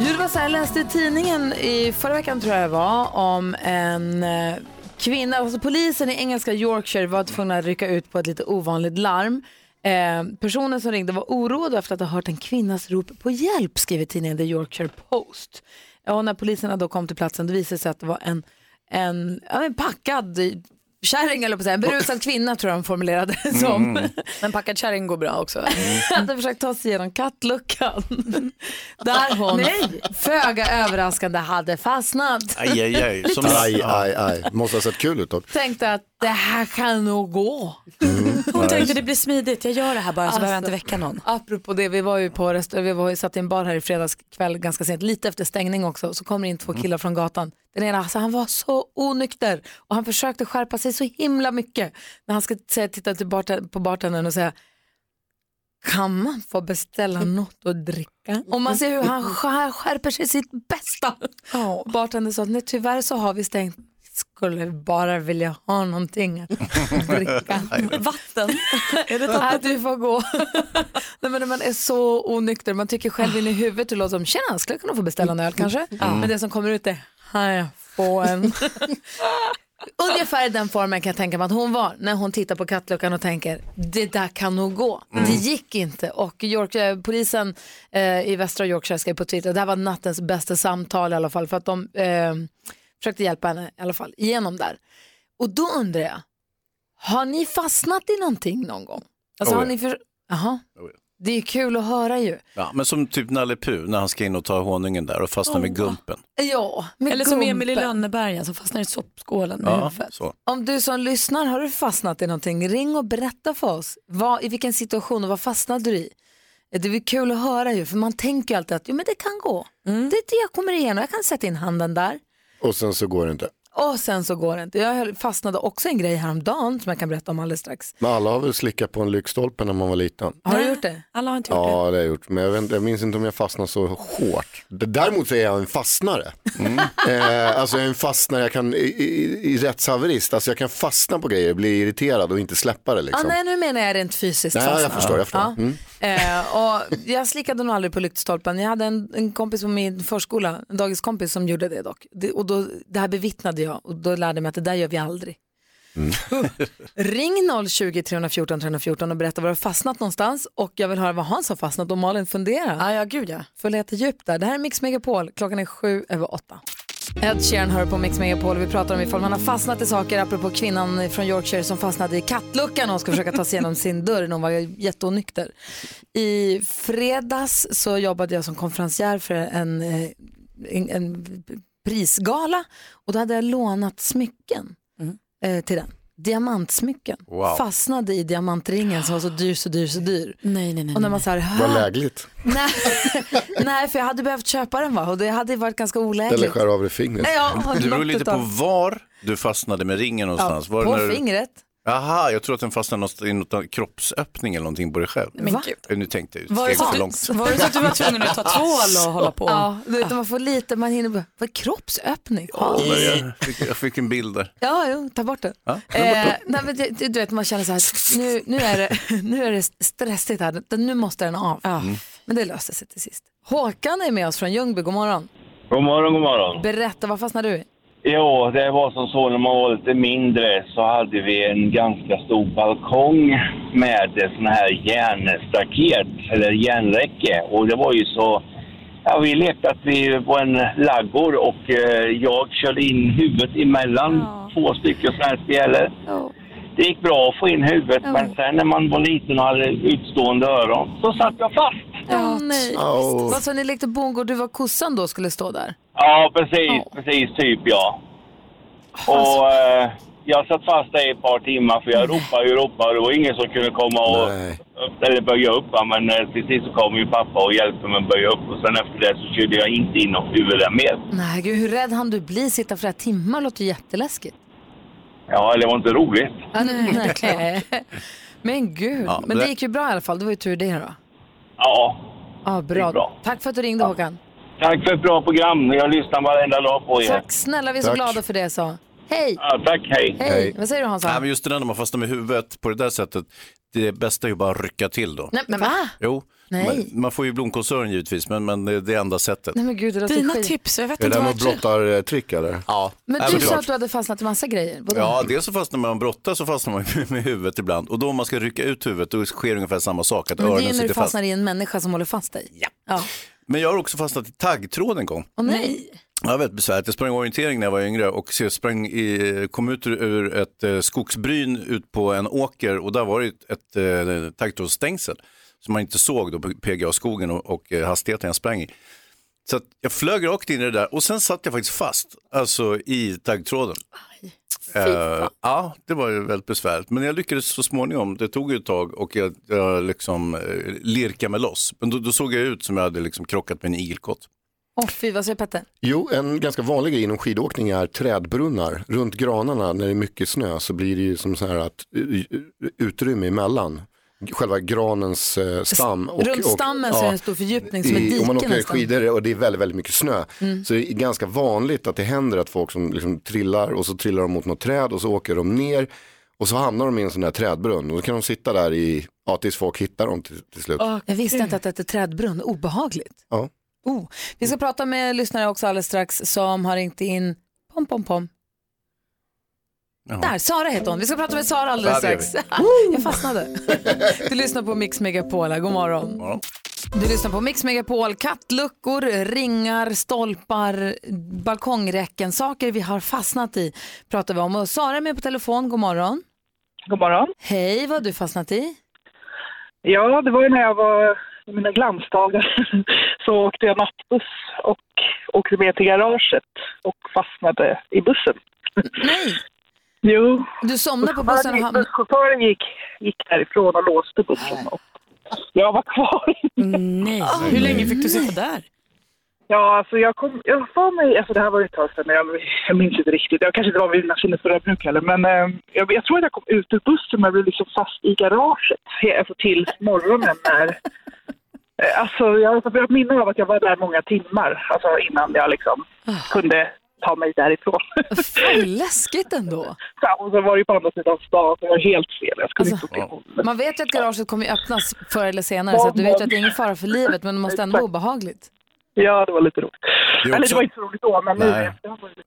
Jo, det var så här, jag läste i tidningen i förra veckan tror jag det var om en eh, kvinna, alltså polisen i engelska Yorkshire var tvungna att rycka ut på ett lite ovanligt larm. Eh, personen som ringde var oroad efter att ha hört en kvinnas rop på hjälp, skriver tidningen The Yorkshire Post. Och när poliserna då kom till platsen då visade det sig att det var en, en, en packad kärring, eller på att säga, en berusad kvinna tror jag de formulerade det som. Mm. Men packad kärring går bra också. hade försökt ta sig igenom kattluckan. Där hon, Nej. föga överraskande, hade fastnat. Aj, aj, aj. Som Aj, aj, aj. Måste ha sett kul ut dock. Tänkte att det här kan nog gå. Hon tänkte det blir smidigt, jag gör det här bara så Alltså. behöver jag inte väcka någon. Apropå det, vi var ju på rest- vi var ju satt i en bar här i fredags kväll ganska sent, lite efter stängning också, så kommer in två killar från gatan. Den ena, alltså, han var så onykter och han försökte skärpa sig så himla mycket. När han ska säga, titta till barten, på bartendern och säga, kan man få beställa något att dricka? Och man ser hur han skär, skärper sig sitt bästa. Oh. Bartendern sa, nej tyvärr så har vi stängt. Skulle bara vilja ha någonting att dricka. Vatten. Är det att du får gå. Nej, men man är så onykter, man tycker själv in i huvudet och låter som, tjena, skulle jag kunna få beställa en öl kanske? Mm. Men det som kommer ut är, här, få en. Ungefär i den formen kan jag tänka mig att hon var när hon tittar på kattluckan och tänker det där kan nog gå. Mm. Det gick inte och York, polisen eh, i västra Yorkshire skrev på Twitter det här var nattens bästa samtal i alla fall för att de eh, försökte hjälpa henne i alla fall igenom där. Och då undrar jag, har ni fastnat i någonting någon gång? Alltså Oh, har ja. ni för... Jaha. Det är kul att höra ju. Ja, men som typ Nalle Puh när han ska in och ta honungen där och fastnar med gumpen. Ja, med Eller som gumpen. Emil i Lönneberga som fastnar i soppskålen med Ja, huvudet. så. Om du som lyssnar, har du fastnat i någonting, ring och berätta för oss. Vad, I vilken situation och vad fastnade du i? Det är kul att höra ju, för man tänker ju alltid att jo, men det kan gå. Mm. Det, det jag kommer igenom, jag kan sätta in handen där. Och sen så går det inte. Och sen så går det inte. Jag fastnade också en grej häromdagen som jag kan berätta om alldeles strax. Men alla har väl slickat på en lyktstolpe när man var liten? Har du gjort det? Alla har inte gjort Ja, det har jag gjort. Men jag, vet, inte- jag minns inte om jag fastnade så hårt. Däremot så är jag en fastnare. Eh, alltså jag är en fastnare, jag kan, i, i, i rättshaverist, alltså jag kan fastna på grejer, bli irriterad och inte släppa det liksom. Ah, nej, nu menar jag rent fysiskt Nej, jag förstår, jag förstår. Ja. Mm. Eh, och jag slickade nog aldrig på lyktstolpen. Jag hade en, en kompis på min förskola, en dagiskompis som gjorde det dock. Det, och då, det här bevittnade jag och då lärde jag mig att det där gör vi aldrig. Ring 020 314 314 och berätta var du har fastnat någonstans och jag vill höra vad Hans har fastnat och Malin funderar. Ja, ja, gud ja. Får leta djupt där. Det här är Mix Megapol, klockan är sju över åtta. Ed Sheeran hör på Mix Megapol vi pratar om ifall man har fastnat i saker apropå kvinnan från Yorkshire som fastnade i kattluckan och ska försöka ta sig igenom sin dörr när hon var jätteonykter. I fredags så jobbade jag som konferencier för en, eh, en, en prisgala och då hade jag lånat smycken eh, till den. Diamantsmycken. Wow. Fastnade i diamantringen som var så dyr, så dyr, så dyr. Nej, nej, nej. Och när man så här, Vad "Hä?" lägligt. Nej, nej, för jag hade behövt köpa den va? och det hade varit ganska olägligt. Eller skär av dig fingret. Ja, Det beror lite på var du fastnade med ringen någonstans. var det på när du... fingret. Jaha, jag tror att den fastnade någonstans i något kroppsöppning eller någonting på dig själv. Men? Eh, Nu tänkte jag Var det, så för långt. Var det så att du var tvungen att ta tvål och hålla på? Ja, du vet, man får lite, man hinner bara, vad är kroppsöppning? Ja, men jag, fick, jag fick en bild där. Ja, jo, ta bort det. Ja, Eh, nej, men du, du vet, man känner så här, nu, nu, är det, nu är det stressigt här, Den- nu måste den av. Mm. Men det löste sig till sist. Håkan är med oss från Ljungby, god morgon. God morgon, god morgon. Berätta, vad fastnade du i? Jo, det var som så när man var lite mindre så hade vi en ganska stor balkong med såna här järnstaket eller järnräcke och det var ju så Ja, vi lekte att vi var en laggård och eh, jag körde in huvudet emellan två stycken såna här spjälor. Det gick bra att få in huvudet men sen när man var liten och hade utstående öron så satt jag fast. Ja, nej. Åh. Vad sa ni lekte bongo och du var kossan då skulle stå där? Ja, precis, precis typ ja. Och eh, jag satt fast där i ett par timmar för jag ropade och ropade och det var ingen som kunde komma och upp, eller böja upp. Men eh, till sist så kom ju pappa och hjälpte mig att böja upp och sen efter det så körde jag inte in och huvudet mer. Nej, gud, hur rädd han du bli? Sitta flera timmar låter jätteläskigt. Ja, det var inte roligt. Ja, nej, nej. Men gud, Ja, men det det- gick ju bra i alla fall. Det var ju tur det då. Ja, Ja, bra. Tack för att du ringde Håkan. tack för ett bra program. Jag lyssnar varenda dag på er. Tack snälla, vi är så Tack. glada för det. Så. Hej! Ja, tack, hej. Hej. Vad säger du Hansa? Nej, men just det där när man fastnar med huvudet på det där sättet, det bästa är ju bara att rycka till då. Nej, men va? Jo, Nej. Man, man får ju blomkålsöron givetvis, men, men det är det enda sättet. Nej men gud, det låter Dina skit. tips, jag vet Är inte det vad något jag brottartrick eller? Ja. Men du sa att du hade fastnat i massa grejer. Vadå? Ja, dels så fastnar man brottar så fastnar man ju med huvudet ibland. Och då om man ska rycka ut huvudet då sker ungefär samma sak, att men det är öronen ju när du sitter fast. fastnar i en människa som håller fast dig. Ja. ja. Men jag har också fastnat i taggtråd en gång. Åh nej. Det var väldigt besvärligt. Jag sprang orientering när jag var yngre och så jag sprang i, kom ut ur, ur ett eh, skogsbryn ut på en åker och där var det ett, ett eh, taggtrådsstängsel som man inte såg då på PGA-skogen och, och eh, hastigheten jag sprang i. Så att jag flög rakt in i det där och sen satt jag faktiskt fast, alltså i taggtråden. Eh, ja, det var ju väldigt besvärligt. Men jag lyckades så småningom, det tog ju ett tag och jag, jag liksom eh, lirkade mig loss. Men då, då såg jag ut som jag hade liksom krockat med en igelkott. Åh fy, vad säger Petter? Jo, en ganska vanlig grej inom skidåkning är trädbrunnar. Runt granarna när det är mycket snö så blir det ju som så här att utrymme emellan själva granens eh, stam. Och, Runt och- stammen så är det en stor fördjupning som ett i, dike Om man åker nästan. skidor och det är väldigt, väldigt mycket snö Mm. så det är ganska vanligt att det händer att folk som liksom trillar och så trillar de mot något träd och så åker de ner och så hamnar de i en sån där trädbrunn och då kan de sitta där i, ja, tills folk hittar dem till, till slut. Jag visste inte att det hette trädbrunn, obehagligt. Ja. Oh. Vi ska prata med lyssnare också alldeles strax som har ringt in. Pom, pom, pom. Där, Sara heter hon. Vi ska prata med Sara alldeles strax. Jag fastnade. Du lyssnar på Mix Megapol, här. god morgon. Du lyssnar på Mix Megapol, kattluckor, ringar, stolpar, balkongräcken, saker vi har fastnat i pratar vi om. Och Sara är med på telefon, god morgon. God morgon. Hej, vad har du fastnat i? Ja, det var ju när jag var i mina glansdagar. Så åkte jag nattbuss och åkte med till garaget och fastnade i bussen. Nej! Jo. Du somnade på bussen och hamnade... Busschauffören gick, gick därifrån och låste bussen. Och jag var kvar. Nej. Hur länge fick du sitta där? Ja, alltså jag kom, jag får mig, alltså det här var ju ett tag sedan, men jag, jag minns inte riktigt. Jag kanske inte var vid sinnesfulla bruk heller, men eh, jag, jag tror att jag kom ut ur bussen men jag blev liksom fast i garaget alltså till morgonen när... Eh, alltså jag har ett minne av att jag var där många timmar, alltså innan jag liksom kunde ta mig därifrån. Fan, läskigt ändå. Ja, och så var det ju på andra sidan stan, så det var helt fel. Jag skulle inte åka ihop. Man vet ju att garaget kommer öppnas förr eller senare så att du vet ju att det är ingen fara för livet men det måste ändå vara obehagligt. Ja, det var lite roligt. Det är Eller det också- var inte så roligt då, men nu var det lite roligt.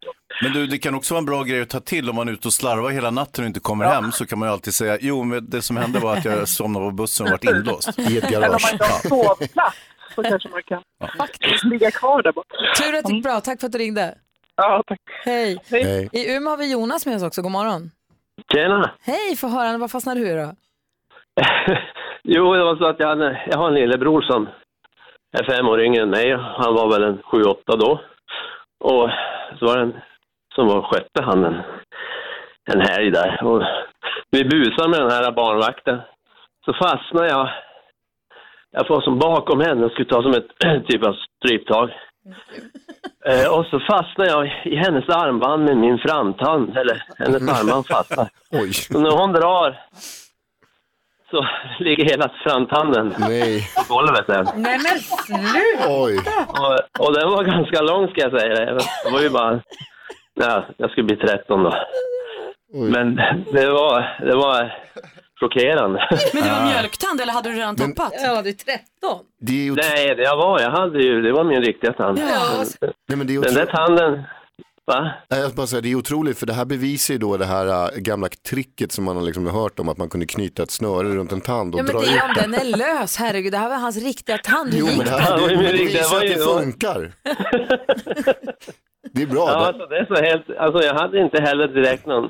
Men du, det kan också vara en bra grej att ta till om man är ute och slarvar hela natten och inte kommer hem så kan man ju alltid säga, jo men det som hände var att jag somnade på bussen och vart inlåst. I ett Men om man garage. inte har sovplats så kanske man kan faktiskt ligga kvar där borta. Tur att det gick bra, tack för att du ringde. Ja, tack. Hej. Hej. I Umeå har vi Jonas med oss också, god morgon. Tjena! Hej, få höra, vad fastnade du i då? Jo, det var så att jag, hade, jag har en lillebror som är fem år yngre än mig. Han var väl en sju, åtta då. Och så var det en som var skötte han en, en helg där. Och vi busade med den här barnvakten. Så fastnade jag. Jag var som bakom henne och skulle ta som ett typ av stryptag. Eh, och så fastnade jag i hennes armband med min framtand, eller hennes armband fastnade. Oj. Så när hon drar så ligger hela framtanden Nej. på golvet där. Nej men sluta! Oj. Och, och den var ganska lång ska jag säga. Det Det var ju bara, ja, jag skulle bli 13 då. Men det var, det var chockerande. Men det var mjölktand eller hade du redan tappat? Ja, du är 13. Det är ju Nej, det jag var, jag hade ju, det var min riktiga tand. Ja. Nej, men det är Den där otro... tanden, va? Nej, jag ska bara säga, det är otroligt för det här bevisar ju då det här äh, gamla tricket som man har liksom hört om att man kunde knyta ett snöre runt en tand och Ja men dra det är ut om den är lös, herregud, det här var hans riktiga tand. Jo, men det, det? här, var ju det, min det riktiga- visar det att var det funkar. Det är bra. Ja, det. alltså det är så helt, alltså jag hade inte heller direkt någon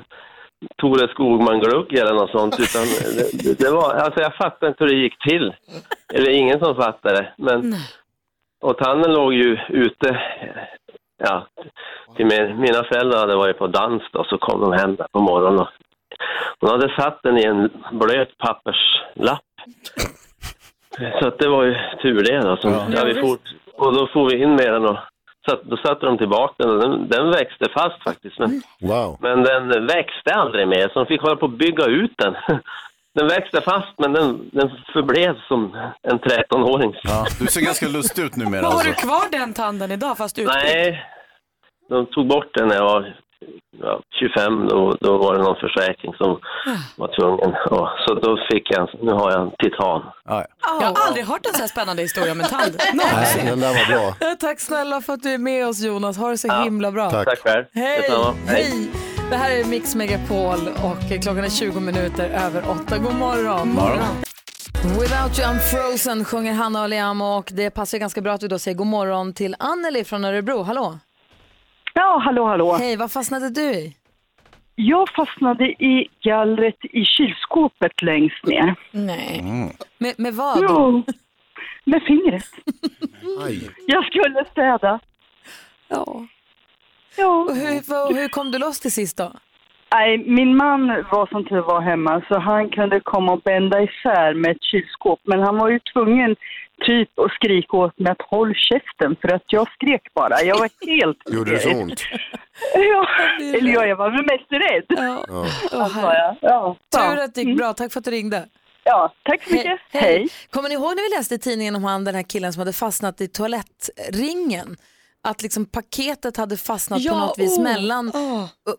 Tore Skogman-glugg eller något sånt, utan det, det, var, alltså jag fattade inte hur det gick till. Eller ingen som fattade. Men, och tanden låg ju ute, ja, till min, mina föräldrar hade varit på dans då, så kom de hem där på morgonen. Och, hon hade satt den i en blöt papperslapp. Så att det var ju tur det då. Som, ja. vi for, och då får vi in med den och satt, då satte de tillbaka den och den, den växte fast faktiskt. Men, Wow. men den växte aldrig mer så de fick hålla på att bygga ut den. Den växte fast men den, den förblev som en 13-åring. Ja, du ser ganska lustig ut numera Har alltså. du kvar den tanden idag fast utbytt? Nej, de tog bort den när jag var ja, 25. Då, då var det någon försäkring som var tvungen. Och, så då fick jag, nu har jag en titan. Ja, Jag har aldrig hört en så här spännande historia om en tand. Nej, den där var bra. Ja, Tack snälla för att du är med oss Jonas, ha det så himla bra. Tack. Tack själv. Hej! Hej! Det här är Mix Megapol och klockan är 20 minuter över 8. God morgon! Without you I'm frozen sjunger Hanna och Liam och det passar ganska bra att du då säger god morgon till Anneli från Örebro. Hallå! Ja, hallå, hallå. Hej, vad fastnade du i? Jag fastnade i gallret i kylskåpet längst ner. Nej. Med, med vad? Jo, med fingret. Aj. Jag skulle städa. Ja. Ja. Och hur, vad, hur kom du loss till sist då? Nej, min man var som tur var hemma så han kunde komma och bända isär med ett kylskåp. Men han var ju tvungen typ att skrika åt mig att håll käften för att jag skrek bara. Jag var helt Gjorde det så ont? Ja, eller ja, jag var väl mest rädd. Ja. Ja. Antar jag. Ja. Tur att det gick bra, tack för att du ringde. Ja, tack så mycket. Hej. Hej. Kommer ni ihåg när vi läste i tidningen om han, den här killen som hade fastnat i toalettringen? Att liksom paketet hade fastnat Ja, på något vis oh, mellan,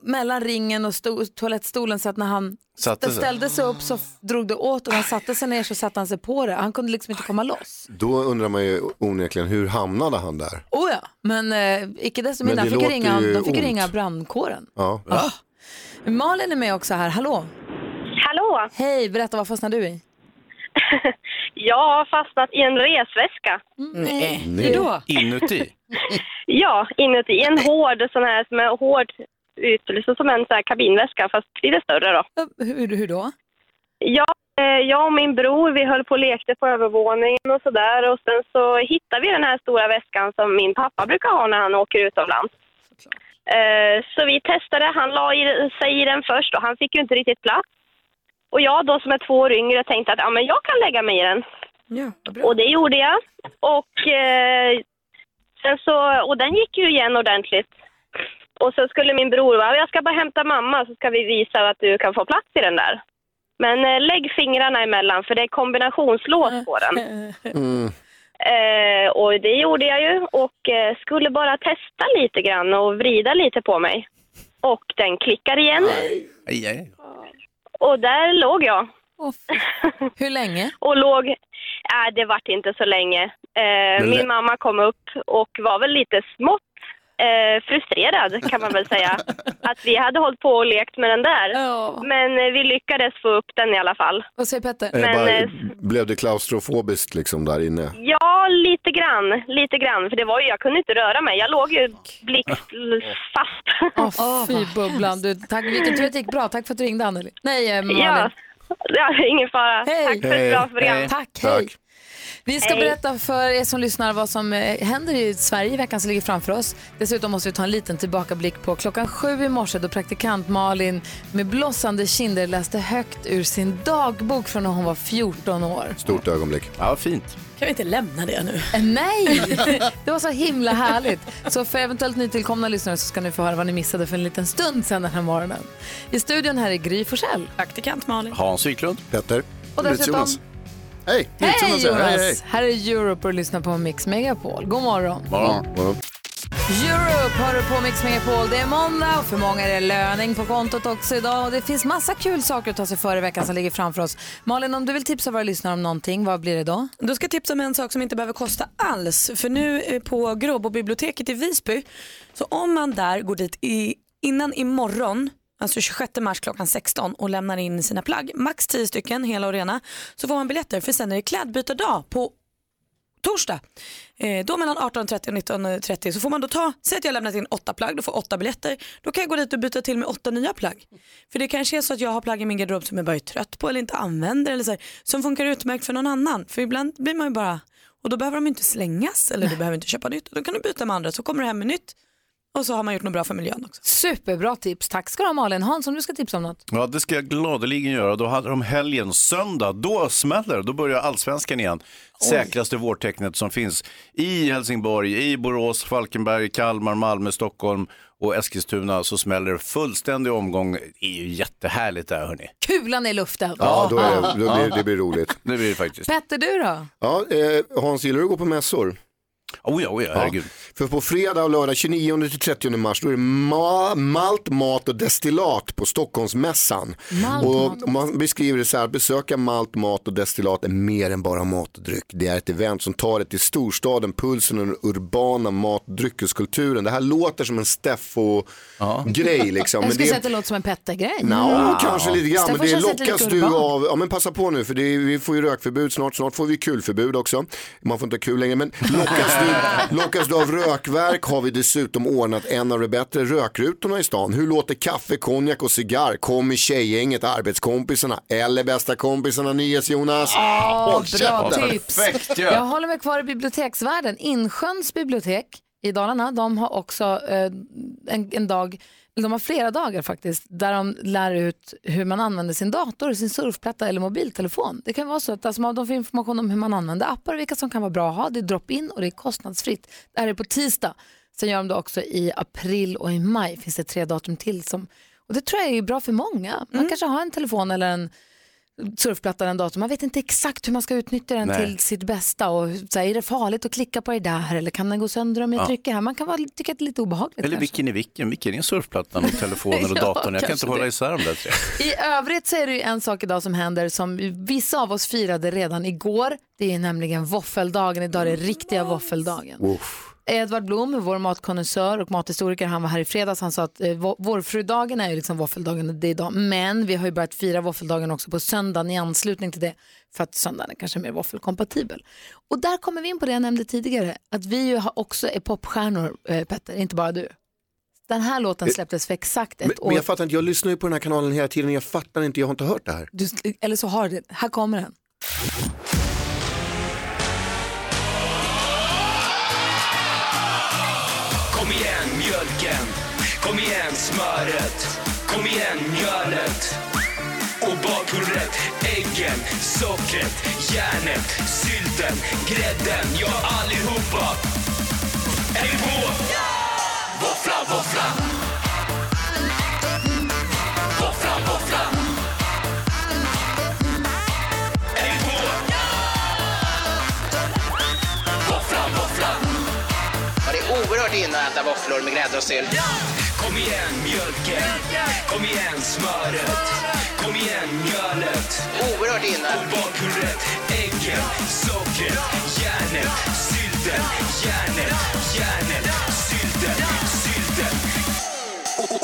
mellan ringen och sto, toalettstolen så att när han Satte sig. ställde sig upp så f- drog det åt och när han satte sig ner så satte han sig på det. Han kunde liksom inte komma loss. Då undrar man ju onekligen, hur hamnade han där? Oh ja, men eh, icke desto Men mindre, det han fick, ringa, de fick ont. ringa brandkåren. Ja. Malin är med också här, hallå. Hallå! Hej, berätta vad fastnade du i? Jag har fastnat i en resväska. Nej. Hur då? Inuti? Ja, inuti en hård sån här som är hård ut, liksom som en sån här kabinväska fast lite större då. Hur, hur då? Ja, Eh, Jag och min bror, vi höll på och lekte på övervåningen och sådär. Och sen så hittade vi den här stora väskan som min pappa brukar ha när han åker utomlands. Eh, Så vi testade, han la i- sig i den först och han fick ju inte riktigt plats. Och jag då som är två år yngre tänkte att ja, men jag kan lägga mig i den. och det gjorde jag. Och, eh, sen så, och den gick ju igen ordentligt. Och så skulle min bror vara, jag ska bara hämta mamma så ska vi visa att du kan få plats i den där. Men eh, lägg fingrarna emellan för det är kombinationslås på den. Eh, och det gjorde jag ju och eh, skulle bara testa lite grann och vrida lite på mig. Och den klickar igen. Aj, aj. Och där låg jag. Hur länge? och låg... Äh, det vart inte så länge. Eh, min mamma kom upp och var väl lite smått eh, frustrerad kan man väl säga. att vi hade hållit på och lekt med den där. Men eh, vi lyckades få upp den i alla fall. Vad säger Petter? Eh, Men, bara, eh, blev det klaustrofobiskt liksom där inne? Ja, lite grann. Lite grann. För det var ju, jag kunde inte röra mig. Jag låg ju blixtfast. Åh, fy bubblan. Du, tack, vilken tur att det gick bra. Tack för att du ringde Anneli. Nej, eh, Malin. Ja, ja, ingen fara. Tack för ett bra program. Tack, hej. Vi ska Hej. berätta för er som lyssnar vad som eh, händer i Sverige i veckan som ligger framför oss. Dessutom måste vi ta en liten tillbakablick på klockan sju i morse då praktikant Malin med blossande kinder läste högt ur sin dagbok från när hon var 14 år. Stort ögonblick. Ja, fint. Kan vi inte lämna det nu? Eh, Nej, det var så himla härligt. Så för eventuellt nytillkomna lyssnare så ska ni få höra vad ni missade för en liten stund sedan den här morgonen. I studion här är Gry Forssell. Praktikant Malin. Hans Wiklund. Petter. Och dessutom... Hej, Hej Jonas. Hej, hej. Här är Europe och lyssnar på Mix Megapol. God morgon. Morgon. Europe har du på Mix Megapol. Det är måndag och för många är det löning på kontot också idag. Och det finns massa kul saker att ta sig för i veckan som ligger framför oss. Malin, om du vill tipsa våra lyssnare om någonting, vad blir det då? Då ska jag tipsa om en sak som inte behöver kosta alls. För nu eh, på Gråbobiblioteket i Visby, så om man där går dit i, innan imorgon, alltså 26 mars klockan 16 och lämnar in sina plagg, max 10 stycken, hela och rena, så får man biljetter för sen är det klädbytardag på torsdag. Eh, då mellan 18.30 och 19.30 så får man då ta, säg att jag lämnat in åtta plagg, då får åtta biljetter. Då kan jag gå dit och byta till med åtta nya plagg. För det kanske är så att jag har plagg i min garderob som jag bara är trött på eller inte använder eller så här, som funkar utmärkt för någon annan. För ibland blir man ju bara, och då behöver de inte slängas eller du behöver inte köpa nytt. Då kan du byta med andra så kommer du hem med nytt och så har man gjort något bra för miljön också. Superbra tips. Tack ska du ha Malin. Hans, om du ska tipsa om något? Ja, det ska jag gladeligen göra. Då hade de helgen söndag. Då smäller. Då börjar allsvenskan igen. Säkraste vårtecknet som finns i Helsingborg, i Borås, Falkenberg, Kalmar, Malmö, Stockholm och Eskilstuna så smäller det fullständig omgång. Det är ju jättehärligt där hörni. Kulan i luften. Ja, då är då blir, det blir roligt. Det blir det faktiskt. Petter, du då? Ja, eh, Hans, gillar du att gå på mässor? Oh ja, oh ja, herregud. För på fredag och lördag 29 till 30 mars då är det ma- malt, mat och destillat på Stockholmsmässan. Malt, och man beskriver det så här, att besöka malt, mat och destillat är mer än bara mat och dryck. Det är ett event som tar det till storstaden, pulsen och den urbana mat och dryckeskulturen. Det här låter som en Steffo-grej liksom. Jag men skulle det säga är att det låter som en Petter-grej. Nå, kanske lite grann, men det lockas du urban. av, ja men passa på nu för det är, vi får ju rökförbud snart, snart får vi kulförbud också. Man får inte ha kul längre, men lockas du, lockas du av rökverk har vi dessutom ordnat en av de bättre rökrutorna i stan. Hur låter kaffe, konjak och cigarr? Kom i tjejgänget, arbetskompisarna eller bästa kompisarna NyhetsJonas. Åh, Håll bra tips. Perfekt ju. Jag håller mig kvar i biblioteksvärlden. Insjöns bibliotek i Dalarna, de har också eh, en, en dag, de har flera dagar faktiskt, där de lär ut hur man använder sin dator, sin surfplatta eller mobiltelefon. Det kan vara så att alltså, de får information om hur man använder appar och vilka som kan vara bra att ha. Det är drop-in och det är kostnadsfritt. Det här är på tisdag. Sen gör de det också i april och i maj. finns det tre datum till. Som, och det tror jag är bra för många. Man kanske har en telefon eller en surfplatta eller en dator. Man vet inte exakt hur man ska utnyttja den Nej. till sitt bästa. Och så här, är det farligt att klicka på det där eller kan den gå sönder om jag Ja. trycker här? Man kan vara, tycka att det är lite obehagligt. Eller kanske. vilken är vilken? Vilken är surfplattan och telefonen och Ja, datorn? Jag kan inte hålla isär de där tre. I övrigt så är det en sak idag som händer som vissa av oss firade redan igår. Det är nämligen våffeldagen. Idag är det riktiga våffeldagen. Edvard Blom, vår matkonnässör och mathistoriker, han var här i fredags. Han sa att eh, vå- vårfrudagen är ju liksom våffeldagen, det är idag. Men vi har ju börjat fira våffeldagen också på söndagen i anslutning till det. För att söndagen är kanske mer våffelkompatibel. Och där kommer vi in på det jag nämnde tidigare. Att vi ju också är popstjärnor, eh, Petter, inte bara du. Den här låten släpptes för exakt ett Men, år. men jag fattar inte, jag lyssnar ju på den här kanalen hela tiden, jag fattar inte, jag har inte hört det här. Du, eller så har du det. Här kommer den. Smöret, kom igen mjölet och bakpulvret, äggen, sockret, järnet, sylten, grädden, ja allihopa. Är vi på? Våffla, våffla. Våffla, våffla. Är vi på? Våffla, våffla. Ja, det är oerhört inne att äta våfflor med grädde och sylt. Kom igen mjölken, kom igen smöret, kom igen mjölet. Oerhört inne. Och bakpulvret, äggen, sockret, järnet, sylten, järnet, järnet, sylten, sylten. Och-.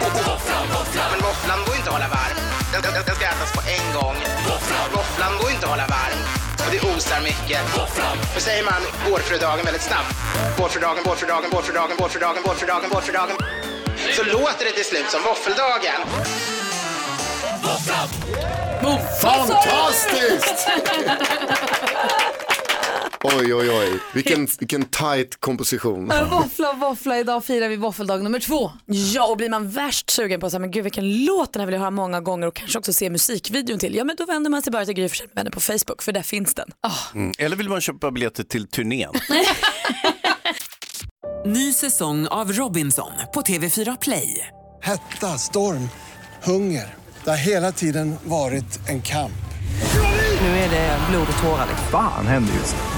Och Våfflan, våfflan. Men våfflan går inte att hålla varm. Den, den, den ska ätas på en gång. Våfflan går inte att hålla varm. Och det osar mycket. Hur säger man vårfrudagen väldigt snabbt? Vårfrudagen, vårfrudagen, vårfrudagen, vårfrudagen, vårfrudagen, vårfrudagen. Så låter det till slut som våffeldagen. Fantastiskt! Oj, oj, oj. Vilken, vilken tight komposition. Våffla, våffla. Idag firar vi våffeldag nummer två. Ja, och blir man värst sugen på att säga, men gud vilken låt den här vill jag höra många gånger och kanske också se musikvideon till. Ja, men då vänder man sig bara till Gry Forssell med vänner på Facebook för där finns den. Mm. Eller vill man köpa biljetter till turnén? Ny säsong av Robinson på TV4 Play. Hetta, storm, hunger. Det har hela tiden varit en kamp. Nu är det blod och tårar. Fan händer just nu.